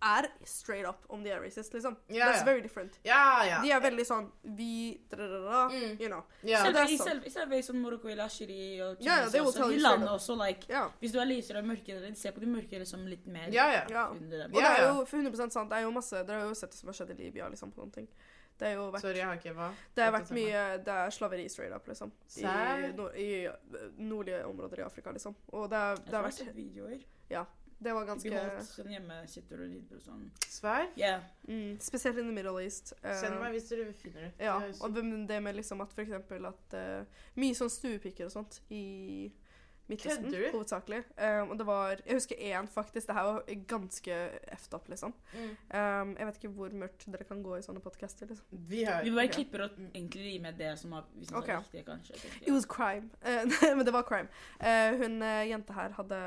er straight up om de er racist, liksom. Yeah, That's yeah. very different. Yeah, ja. De er veldig sånn vi da-da-da-da, Mm. you know. ja. Så det er Selv, i selv, selv i sånn Marokko eller Algerie og Tunisia ja, Tunis også, you landet også, like, Ja. hvis du er lysere og mørkere, se på de mørkere som litt mer ja, ja. ja. under dem. Og det er jo for 100 sant. Det er jo masse Dere har jo sett det som har skjedd i Libya, liksom, på noen ting. Det, er jo vært, Sorry, jeg har ikke hva. det har Fått vært mye Det er slaveri straight up, liksom. I, nord, I nordlige områder i Afrika, liksom. Og det, er- det har har sett vært videoer. Det var ganske ganske holdt sånn hjemme, sitter og lider og sånn. Svær? Yeah. mm, Spesielt in the Middle East. Uh, Send meg hvis dere finner det. Ja, og det det med liksom at for eksempel at uh, Mye sånn stuepiker og sånt i Midtøsten, hovedsakelig. Um, og det var Jeg husker én, faktisk. Det her var ganske effed up, liksom. Mm. Um, jeg vet ikke hvor mørkt dere kan gå i sånne podcaster. Liksom. Vi har Vi bare okay. klipper og egentlig gir med det som var, hvis det okay. riktig, kanskje. tenker It was crime. Uh, men det var crime. Uh, hun uh, jenta her hadde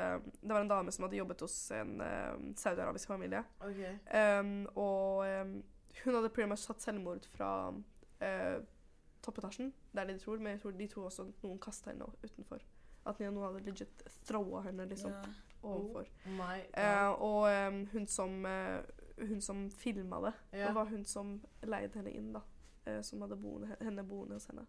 Det var en dame som hadde jobbet hos en uh, saudiarabisk familie. OK. Um, og um, hun hadde pretty much tatt selvmord fra uh, toppetasjen. Det er det de tror, men jeg tror de to også noen kasta henne utenfor. At noen hadde legit throwa henne liksom yeah. overfor. My Eh, og um, hun som uh, Hun som filma det, yeah. det var hun som leide henne inn, da. eh, som hadde boende, henne boende hos henne.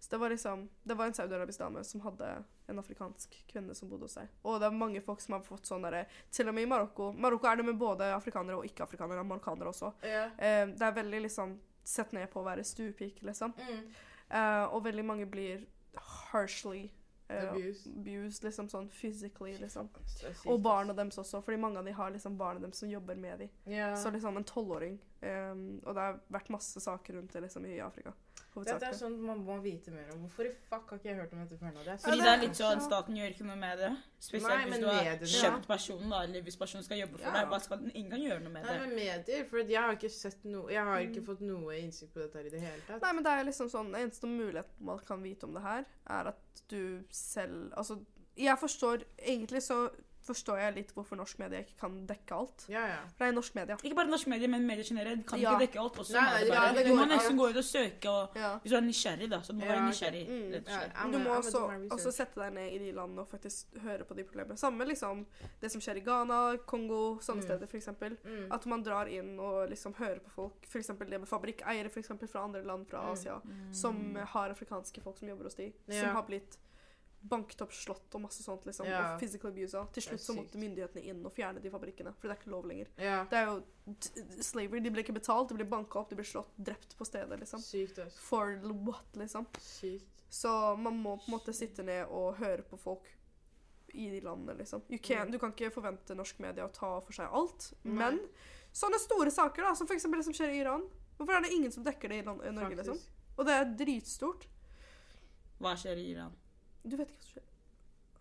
Så det var liksom Det var en saudiarabisk dame som hadde en afrikansk kvinne som bodde hos seg. Og det er mange folk som har fått sånn derre Til og med i Marokko. Marokko er det med både afrikanere og ikke-afrikanere. Marokkanere også. Yeah. Eh, det er veldig liksom sett ned på å være stuepike, liksom. Mm. Eh, og veldig mange blir harshly eh, Abused. abused, liksom sånn physically, liksom. Og barna deres også, fordi mange av de har liksom barna deres som jobber med dem. Yeah. Så liksom en tolvåring. Um, og det har vært masse saker rundt det liksom i Afrika. Dette er sånn man må vite mer om. Hvorfor i fuck har ikke jeg hørt om dette før nå? Det er Fordi Ja, det er litt sånn staten gjør ikke noe med det. Spesielt Nei, hvis du har medier, kjøpt personen, da, eller hvis personen skal jobbe for Ja. deg. Hva skal den ingen gjøre noe med det? Nei, men medier, for jeg har ikke sett noe Jeg har ikke Mm. fått noe innsikt på dette her i det hele tatt. Nei, men det er liksom sånn Eneste mulighet man kan vite om det her, er at du selv Altså, jeg forstår Egentlig så forstår jeg litt hvorfor norsk media ikke kan dekke alt. Ja, ja. For det er norsk media. Ikke bare norsk medie, men medier generelt kan Ja. ikke dekke alt. Også, Nei, det ja, bare. det du må nesten gå ut og søke, og Ja. hvis du er nysgjerrig, da, så du må Ja, være nysgjerrig. Okay. Mm. rett og Ja, slett. Du må også, også sette deg ned i de landene og faktisk høre på de problemene. Samme liksom det som skjer i Ghana, Kongo, sånne Mm. steder f.eks. Mm. At man drar inn og liksom hører på folk. F.eks. det med fabrikkeiere for eksempel, fra andre land fra Mm. Asia. Mm. Som har afrikanske folk som jobber hos de. Ja. Som har blitt banket opp, slott og masse sånt. liksom, Ja. Og physical abuse. Til slutt så måtte myndighetene inn og fjerne de fabrikkene. For det er ikke lov lenger. Ja. Det er jo slavery. De blir ikke betalt, de blir banka opp, de blir slått, drept på stedet. liksom. Sykt, ass. For what, liksom. Sykt. Så man må på en måte sitte ned og høre på folk i de landene, liksom. You can, du kan ikke forvente norsk media å ta for seg alt, Nei. men sånne store saker, da, som f.eks. det som skjer i Iran Hvorfor er det ingen som dekker det i, land, i Norge, liksom? Og det er dritstort. Hva skjer i Iran? Du vet ikke hva som skjer.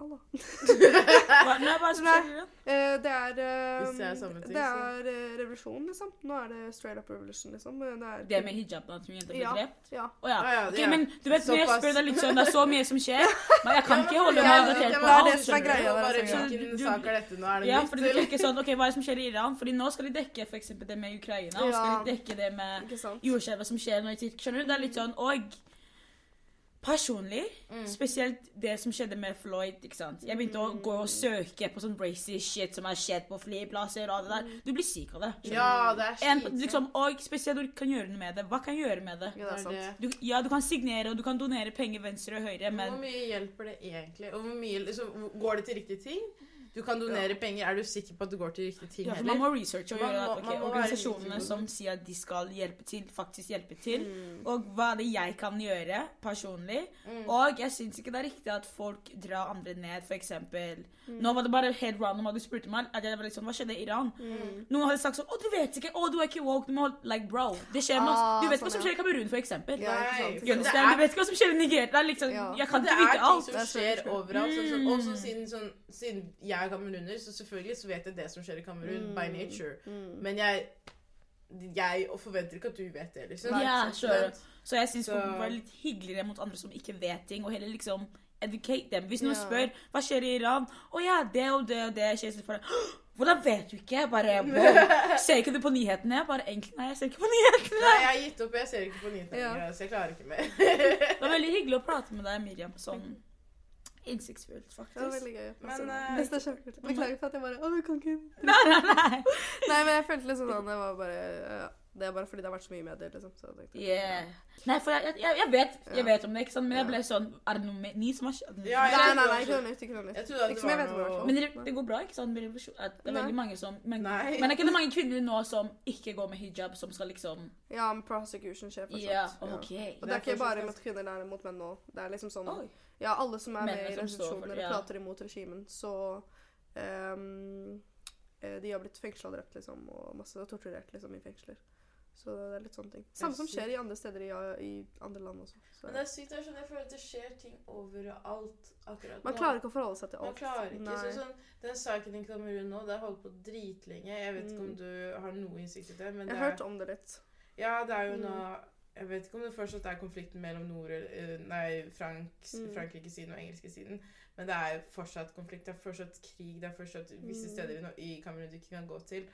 Allah. Hva, nei, hva som skjer i Eh, det er eh, Hvis det er samme ting, Det er eh, revolusjon, liksom. Nå er det straight up revolution, liksom. Det er, Det med hijab, som jenter blir Ja. drept? Ja. Å ja. Ah, ja, Ok, er- men du vet, når jeg Såpass. spør deg litt sånn, det er så mye som skjer, men jeg kan Ja, ikke holde det meg er- det på er alt. det som er skjønner du? greia der, altså. hvilken sak er dette nå? Er det Ja, nytt, fordi du eller? tenker sånn, ok, Hva er det som skjer i Iran? Fordi nå skal de dekke for eksempel det med Ukraina, og skal Ja. de dekke det med Ikke sant? jordskjelvet som skjer nå i Tyrkia. Skjønner du? Det er litt sånn, og personlig, Mm. spesielt det som skjedde med Floyd, ikke sant. Jeg begynte å gå og søke på sånn racy shit som har skjedd på flyplasser og det der. Du blir syk av det. Ja, det er En, liksom, og spesielt du kan gjøre noe med det. Hva kan jeg gjøre med det? Ja, det er sant. Du, ja, du kan signere, og du kan donere penger venstre og høyre, men Hvor mye hjelper det egentlig? Og hvor mye, liksom, går det til riktige ting? Du kan donere penger. Er du sikker på at det går til riktige ting Ja, for man må researche og gjøre at ok, man må være organisasjonene som sier at de skal hjelpe til, faktisk hjelpe til. Mm. Og hva er det jeg kan gjøre personlig. Mm. Og jeg syns ikke det er riktig at folk drar andre ned, eksempel. Mm. Nå var det bare helt random at du spurte meg. At jeg var sånn, Hva skjedde i Iran? Mm. Noen hadde sagt sånn Å, du vet ikke! Å, du er ikke woke! Du må holde Like, bro. Det skjer med Ah, Du vet ikke hva sånn, som ja. skjer i Kamerun, eksempel. Ja, Du, vet ikke hva som skjer i Nigeria. Er liksom, Ja. Jeg kan ikke vite alt. Det er så skjer overalt. Sånn, sånn, Mm. også siden, sånn, siden jeg er kameruner, så selvfølgelig så vet jeg det som skjer i Kamerun by nature. Mm. Men jeg, jeg forventer ikke at du vet det, liksom. Nei, Ja, sure. Så jeg syns folk må være litt hyggeligere mot andre som ikke vet ting, og heller liksom educate dem. Hvis noen Ja. spør hva skjer i Iran, å ja, det og det og det skjer, så for deg. Hvordan vet du ikke? Jeg bare Ser ikke du på nyhetene? Jeg bare egentlig nei, jeg ser ikke på nyhetene. Nei, jeg har gitt opp. Jeg ser ikke på nyhetene Ja. så jeg klarer ikke mer. Det var veldig hyggelig å prate med deg, Miriam. Sånn innsiktsfullt, faktisk. Det var veldig gøy. Men, Altså, eh, det er kjempekult. Beklager for at jeg bare Å, du kan ikke Nei, nei, nei. Nei, men jeg følte liksom sånn Det var bare ja, Det er bare fordi det har vært så mye medier, liksom. Så jeg tenkte, Yeah. Nei, for jeg, jeg, jeg, vet, jeg vet om det, ikke sant? men jeg ble sånn Er det noe med ni som har skjedd? Ja, nei, Nei, nei, nei, ikke noe nytt. Ikke noe nytt. Jeg trodde Ikke det var noe. Men det, det går bra, ikke sant? med revolusjon? At Det er Nei. veldig mange som men, Nei. men er ikke det mange kvinner nå som ikke går med hijab, som skal liksom Ja, men prosecution skjer fortsatt. Ja, Ja. OK. Og det er ikke bare mot kvinner, det er mot menn nå. Det er liksom sånn Oi. Ja, alle som er med i som og ja. prater imot regimen, så ehm, eh, De har blitt fengsla og drept, liksom, og masse torturert liksom, i fengsler. Så det er litt sånne ting. Samme som skjer i andre steder i, i andre land også. Så. Men det er sykt. det er sånn, Jeg føler at det skjer ting overalt akkurat Man klarer ikke å forholde seg til Man alt. klarer ikke. Så sånn, den saken i Kamerun nå, det har holdt på dritlenge. Jeg vet ikke om Mm. du har noe innsikt i det, men Jeg har hørt om det litt. ja, det er jo Mm. nå Jeg vet ikke om det fortsatt er konflikten mellom Nord, eh, nei, Franks, Mm. Frankrike-siden og engelske-siden, men det er fortsatt konflikt. Det er fortsatt krig. Det er fortsatt visse Mm. steder i, i Kamerun du ikke kan gå til.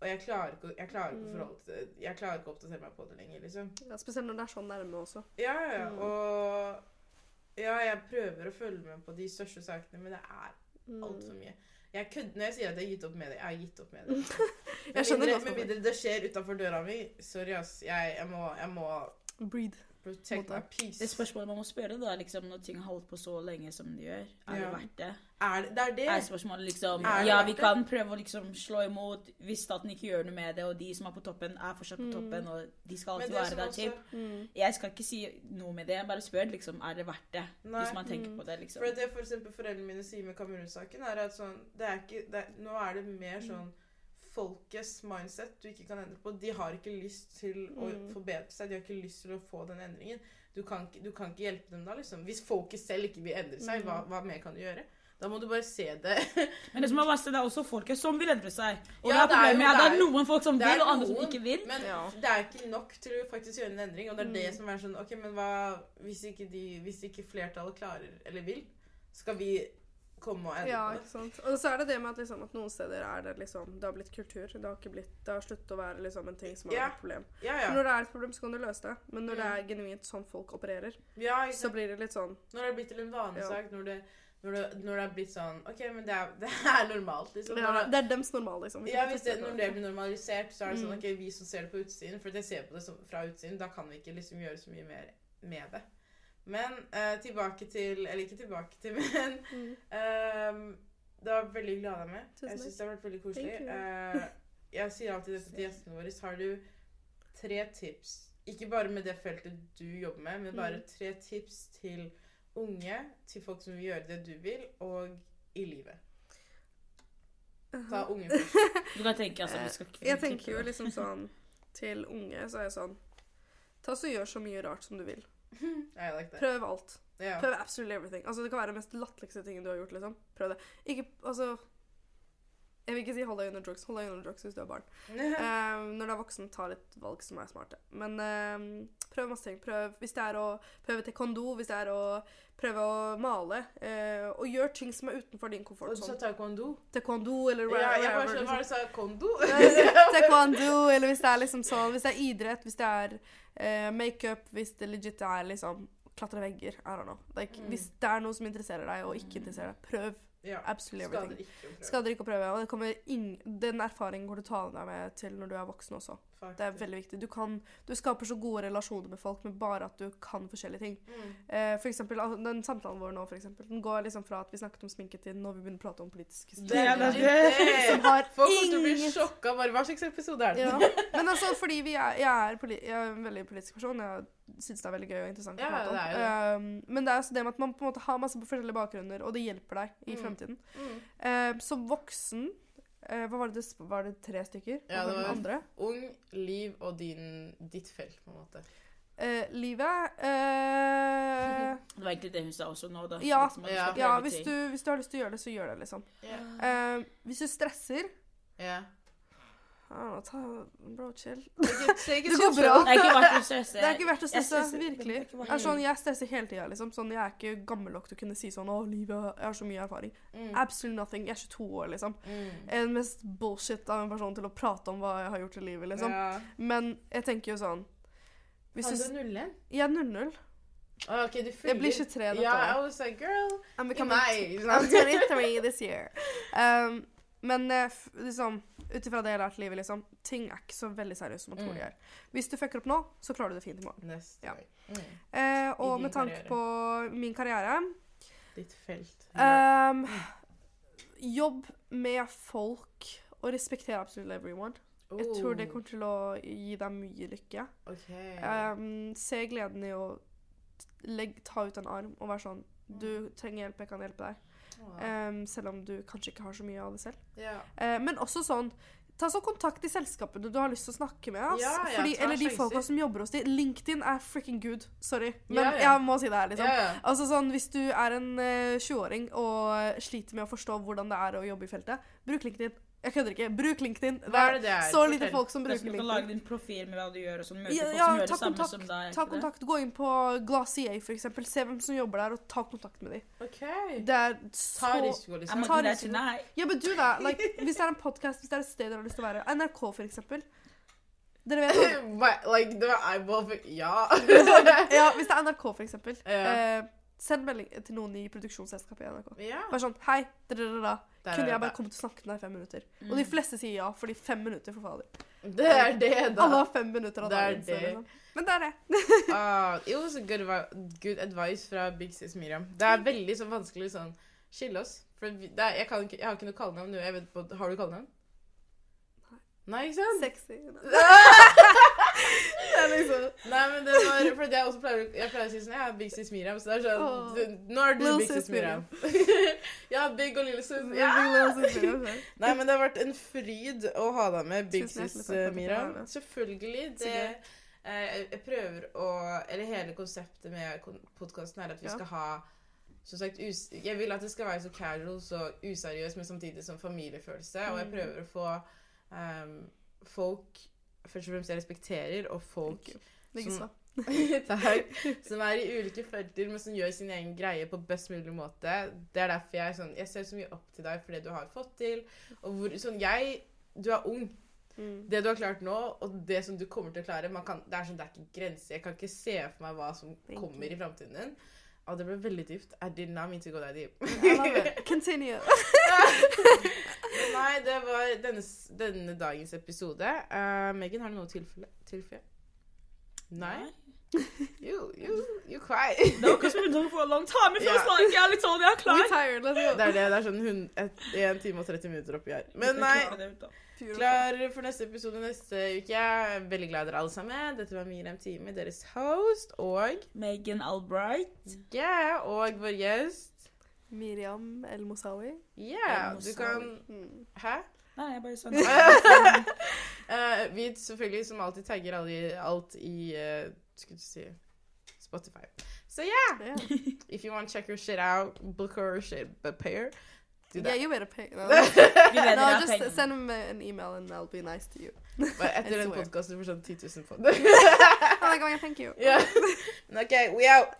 Og jeg klarer ikke, jeg klarer ikke Mm. forholde. Jeg klarer ikke å oppdatere meg på det lenger, liksom. Ja, spesielt når det er sånn nærme også. Ja, ja. Mm. Og ja, jeg prøver å følge med på de største sakene, men det er Mm. altfor mye. Jeg kødder når jeg sier at jeg har gitt opp med det. Jeg har gitt opp med det. Jeg skjønner Med mindre- det skjer utafor døra mi. Sorry, ass. Jeg, jeg, må, jeg må Breed. Protect my peace. Det spørsmålet man må spørre, da, liksom, når ting har holdt på så lenge som de gjør, er det verdt det? Er det, det er det. Er spørsmålet liksom Er det Ja, vi det? kan prøve å liksom slå imot hvis staten ikke gjør noe med det, og de som er på toppen, er fortsatt på Mm. toppen, og de skal alltid være der også. Mm. Jeg skal ikke si noe med det, jeg bare spør liksom, er det verdt det, Nei. hvis man tenker Mm. på det, liksom. For det for eksempel foreldrene mine sier med Kamerun-saken, er at sånn det er ikke, det Nå er det mer Mm. Folkets mindset du ikke kan endre på. De har ikke lyst til å Mm. forbedre seg. De har ikke lyst til å få den endringen. Du kan, du kan ikke hjelpe dem da, liksom. Hvis folket selv ikke vil endre seg, hva, Mm. hva mer kan du gjøre? Da må du bare se det. Men det som er verst, det er også folket som vil endre seg. Og Ja, det det er er problemet er at det det er er- noen folk som er vil, og andre som ikke vil. Men Ja. det er ikke nok til å faktisk gjøre en endring. Og det er det Mm. som er sånn Ok, men hva hvis ikke, de, hvis ikke flertallet klarer eller vil? Skal vi komme og endre Ja, på det? ikke sant. Og så er det det med at, liksom, at noen steder er det liksom Det har blitt kultur. Det har blitt Det har sluttet å være liksom en ting som Ja. vært et problem. For ja. Når det er et problem, så kan du løse det. Men når det Mm. er genuint sånn folk opererer, ja så blir det litt sånn Når det er blitt til en vanesak, når det, når, det, når det er blitt sånn Ok, men det er, det er normalt, liksom. ja, det, Det er dems normal, liksom. Ja, hvis det, når det blir normalisert, så er det sånn Mm. Ok, vi som ser det på utsiden For jeg ser på det fra utsiden, da kan vi ikke liksom gjøre så mye mer med det. Men uh, tilbake til Eller ikke tilbake til, men Mm. uh, det var veldig glad av meg. Tusen Jeg takk. syns det har vært veldig koselig. Uh. Eh, jeg sier alltid dette til gjestene våre. Har du tre tips, ikke bare med det feltet du jobber med, men bare Mm. tre tips til unge, til folk som vil gjøre det du vil, og i livet? Ta unge først. Du kan tenke, altså, vi skal ikke Jeg tenker jo liksom sånn Til unge så er jeg sånn Ta så gjør så mye rart som du vil. I like that. Prøv alt. Yeah. Prøv absolutely everything. Altså Det kan være den mest latterligste tingen du har gjort. liksom. Prøv det. Ikke, altså Jeg vil ikke si hold deg under drugs. Hold deg under drugs hvis du er barn. Eh, når du er voksen, ta litt valg som er smarte. Men eh, prøv masse ting. Prøv hvis det er å prøve taekwondo, hvis det er å prøve å male. Uh, og gjør ting som er utenfor din Og komfort. du sa taekwondo? taekwondo eller whatever. Ja, jeg bare skjønner liksom. hva du sa. Kondo? taekwondo, eller hvis det er liksom sånn Hvis det er idrett, hvis det er uh, makeup, hvis det legit er liksom klatre vegger. I don't know. Like, Mm. Hvis det er noe som interesserer deg, og ikke interesserer deg, prøv Ja. absolutely everything. Skader ikke å prøve. Og det kommer ingen, den erfaringen går du ta deg med til når du er voksen også. Faktisk. Det er veldig viktig. Du, kan, du skaper så gode relasjoner med folk med bare at du kan forskjellige ting. Mm. Eh, for eksempel, den samtalen vår nå, for eksempel, den går liksom fra at vi snakket om sminke til når vi begynner å prate om politiske Det er Ja, det er det. Som har Folk kommer til å bli sjokka. Bare, hva slags episode er det? ja. Men altså, fordi vi er, jeg, er jeg er en veldig politisk person. Jeg syns det er veldig gøy og interessant å Ja, prate om. det er Um, men det er også det med at man på en måte har masse forskjellige bakgrunner, og det hjelper deg i Mm. fremtiden. Mm. Uh, som voksen uh, hva var det, var det tre stykker? Ja, det var- andre? Ung, liv og din, ditt felt, på en måte. Uh, livet eh, Det var egentlig det hun sa også nå, da. Ja. Liksom, Ja. Ja, hvis du, hvis du har lyst til å gjøre det, så gjør det, liksom. Yeah. Eh, hvis du stresser Ja. Know, ta, Bro, chill. Det Det går bra. Det er ikke verdt å stresse. Det er ikke verdt å stresse, virkelig. det er ikke verdt- Jeg, er sånn, jeg stresser hele tida. Liksom. Sånn, jeg er ikke gammel nok til å kunne si sånn 'Å, livet Jeg har så mye erfaring'. Mm. Absolutely nothing. Jeg er 22 år, liksom. Mm. Jeg er den mest bullshit av en person til å prate om hva jeg har gjort i livet, liksom. Ja. Men jeg tenker jo sånn Hvis Har du du nulle en? Jeg er 00. Å, ok, du fyller Jeg blir 23 dette Ja, I was like, girl I'm becoming. I'm 23 this year. Um, men eh, liksom, ut ifra det jeg har lært i livet, liksom, ting er ikke så veldig seriøst som man tror Mm. de er. Hvis du fucker opp nå, så klarer du det fint i morgen. Neste Ja. Mm. Eh, og med tanke karriere. på min karriere Ditt felt. um, Jobb med folk og respektere absolutt everyone. Jeg tror det Oh, kommer til å gi deg mye lykke. Okay. Um, se gleden i å legge, ta ut en arm og være sånn Du trenger hjelp, jeg kan hjelpe deg. Um, selv om du kanskje ikke har så mye av det selv. Ja. Uh, men også sånn Ta så kontakt i selskapene du har lyst til å snakke med. Ja, Fordi, eller de folka som jobber hos de. LinkedIn er freaking good. Sorry. Men jeg må si det her, liksom. Altså sånn, Hvis du er en uh, 20-åring og sliter med å forstå hvordan det er å jobbe i feltet, bruk LinkedIn. Jeg kødder ikke. Bruk LinkedIn. Det er det er? så lite Fortell. folk som er bruker som du kan lage din profil med hva du gjør, og så møter Ja, folk ja, som gjør det samme kontakt. som deg. Ta det? kontakt. Gå inn på Glacier, for eksempel. Se hvem som jobber der, og ta kontakt med dem. Okay. Det er så Ta risiko, liksom. Ta risiko. Ja, men du da, like, Hvis det er en podkast, hvis det er et sted dere har lyst til å være NRK, for eksempel. Dere vet But, like, det var eyeball for Ja. Ja, hvis det er NRK, for eksempel. Yeah. Eh, send melding til noen i produksjonsselskapet i NRK. Yeah. Bare sånn Hei, da, da, da, da. Der Kunne er jeg bare kommet og snakket med deg i fem minutter? Mm. Og de fleste sier ja, fordi fem minutter, for fader. Det er det, da. Alle har fem minutter av Det er dagen. det. liksom. Men det er det. uh, it was a good, good advice fra Big Sis Miriam. Det er veldig så vanskelig sånn Skille oss. For det er, jeg, kan jeg har ikke noe kallenavn har du kallenavn? Nei, ikke sant? Sexy. det er liksom Nei, men det var For jeg også pleier, jeg pleier å si sånn Ja, Big Sis Miriam. Så det er sånn oh. du, Nå er du Big Sis Miriam. ja, Big og Lille Sis. Ja. Nei, men det har vært en fryd å ha deg med, Big Sis jeg Miriam. Selvfølgelig. Det, eh, jeg jeg prøver å Eller hele konseptet med podkasten er at vi skal ha som sagt, Jeg vil at det skal være så casual så useriøst, men samtidig som familiefølelse. Og jeg Mm. prøver å få um, folk Først og fremst jeg respekterer, og folk. Som- Takk. Som er i ulike felter, men som gjør sin egen greie på best mulig måte. Det er derfor jeg sånn Jeg ser så mye opp til deg for det du har fått til. Og hvor Sånn, jeg Du er ung. Mm. Det du har klart nå, og det som du kommer til å klare man kan, Det er sånn, det er ikke grenser. Jeg kan ikke se for meg hva som kommer i framtiden din. Og det ble veldig dypt. I did not mean to go that deep. I love it. Continue. Nei, det var denne, denne dagens episode. Uh, Megan, har du noe tilfelle? tilfelle? Nei? You, you, you cry. No, because we've been talking for a long time. It feels Ja. like jeg er litt sånn, jeg er klar. We're tired. Let's go. Det er det. Det er sånn 1 time og 30 minutter oppi her. Men Jeg nei, klar for neste episode neste uke. Jeg er Veldig glad dere alle sammen. Dette var Miriam Time, deres host. Og Megan Albright. ja, og vår gjest. Miriam El Mosawi. Ja, El du kan Mm. Hæ? Nei, jeg bare sånn. uh, vi selvfølgelig som alltid tagger alle i, alt i uh, Skulle du si Spotify. Så ja, Yeah. if you want to check your shit out, book her shit, but pay her. Do yeah, you better pay. No, no just send him an email and I'll be nice to you. Bare etter I den swear. podkasten får sånn 10 000 på I'm like, oh, yeah, thank you. Yeah. Okay, we out.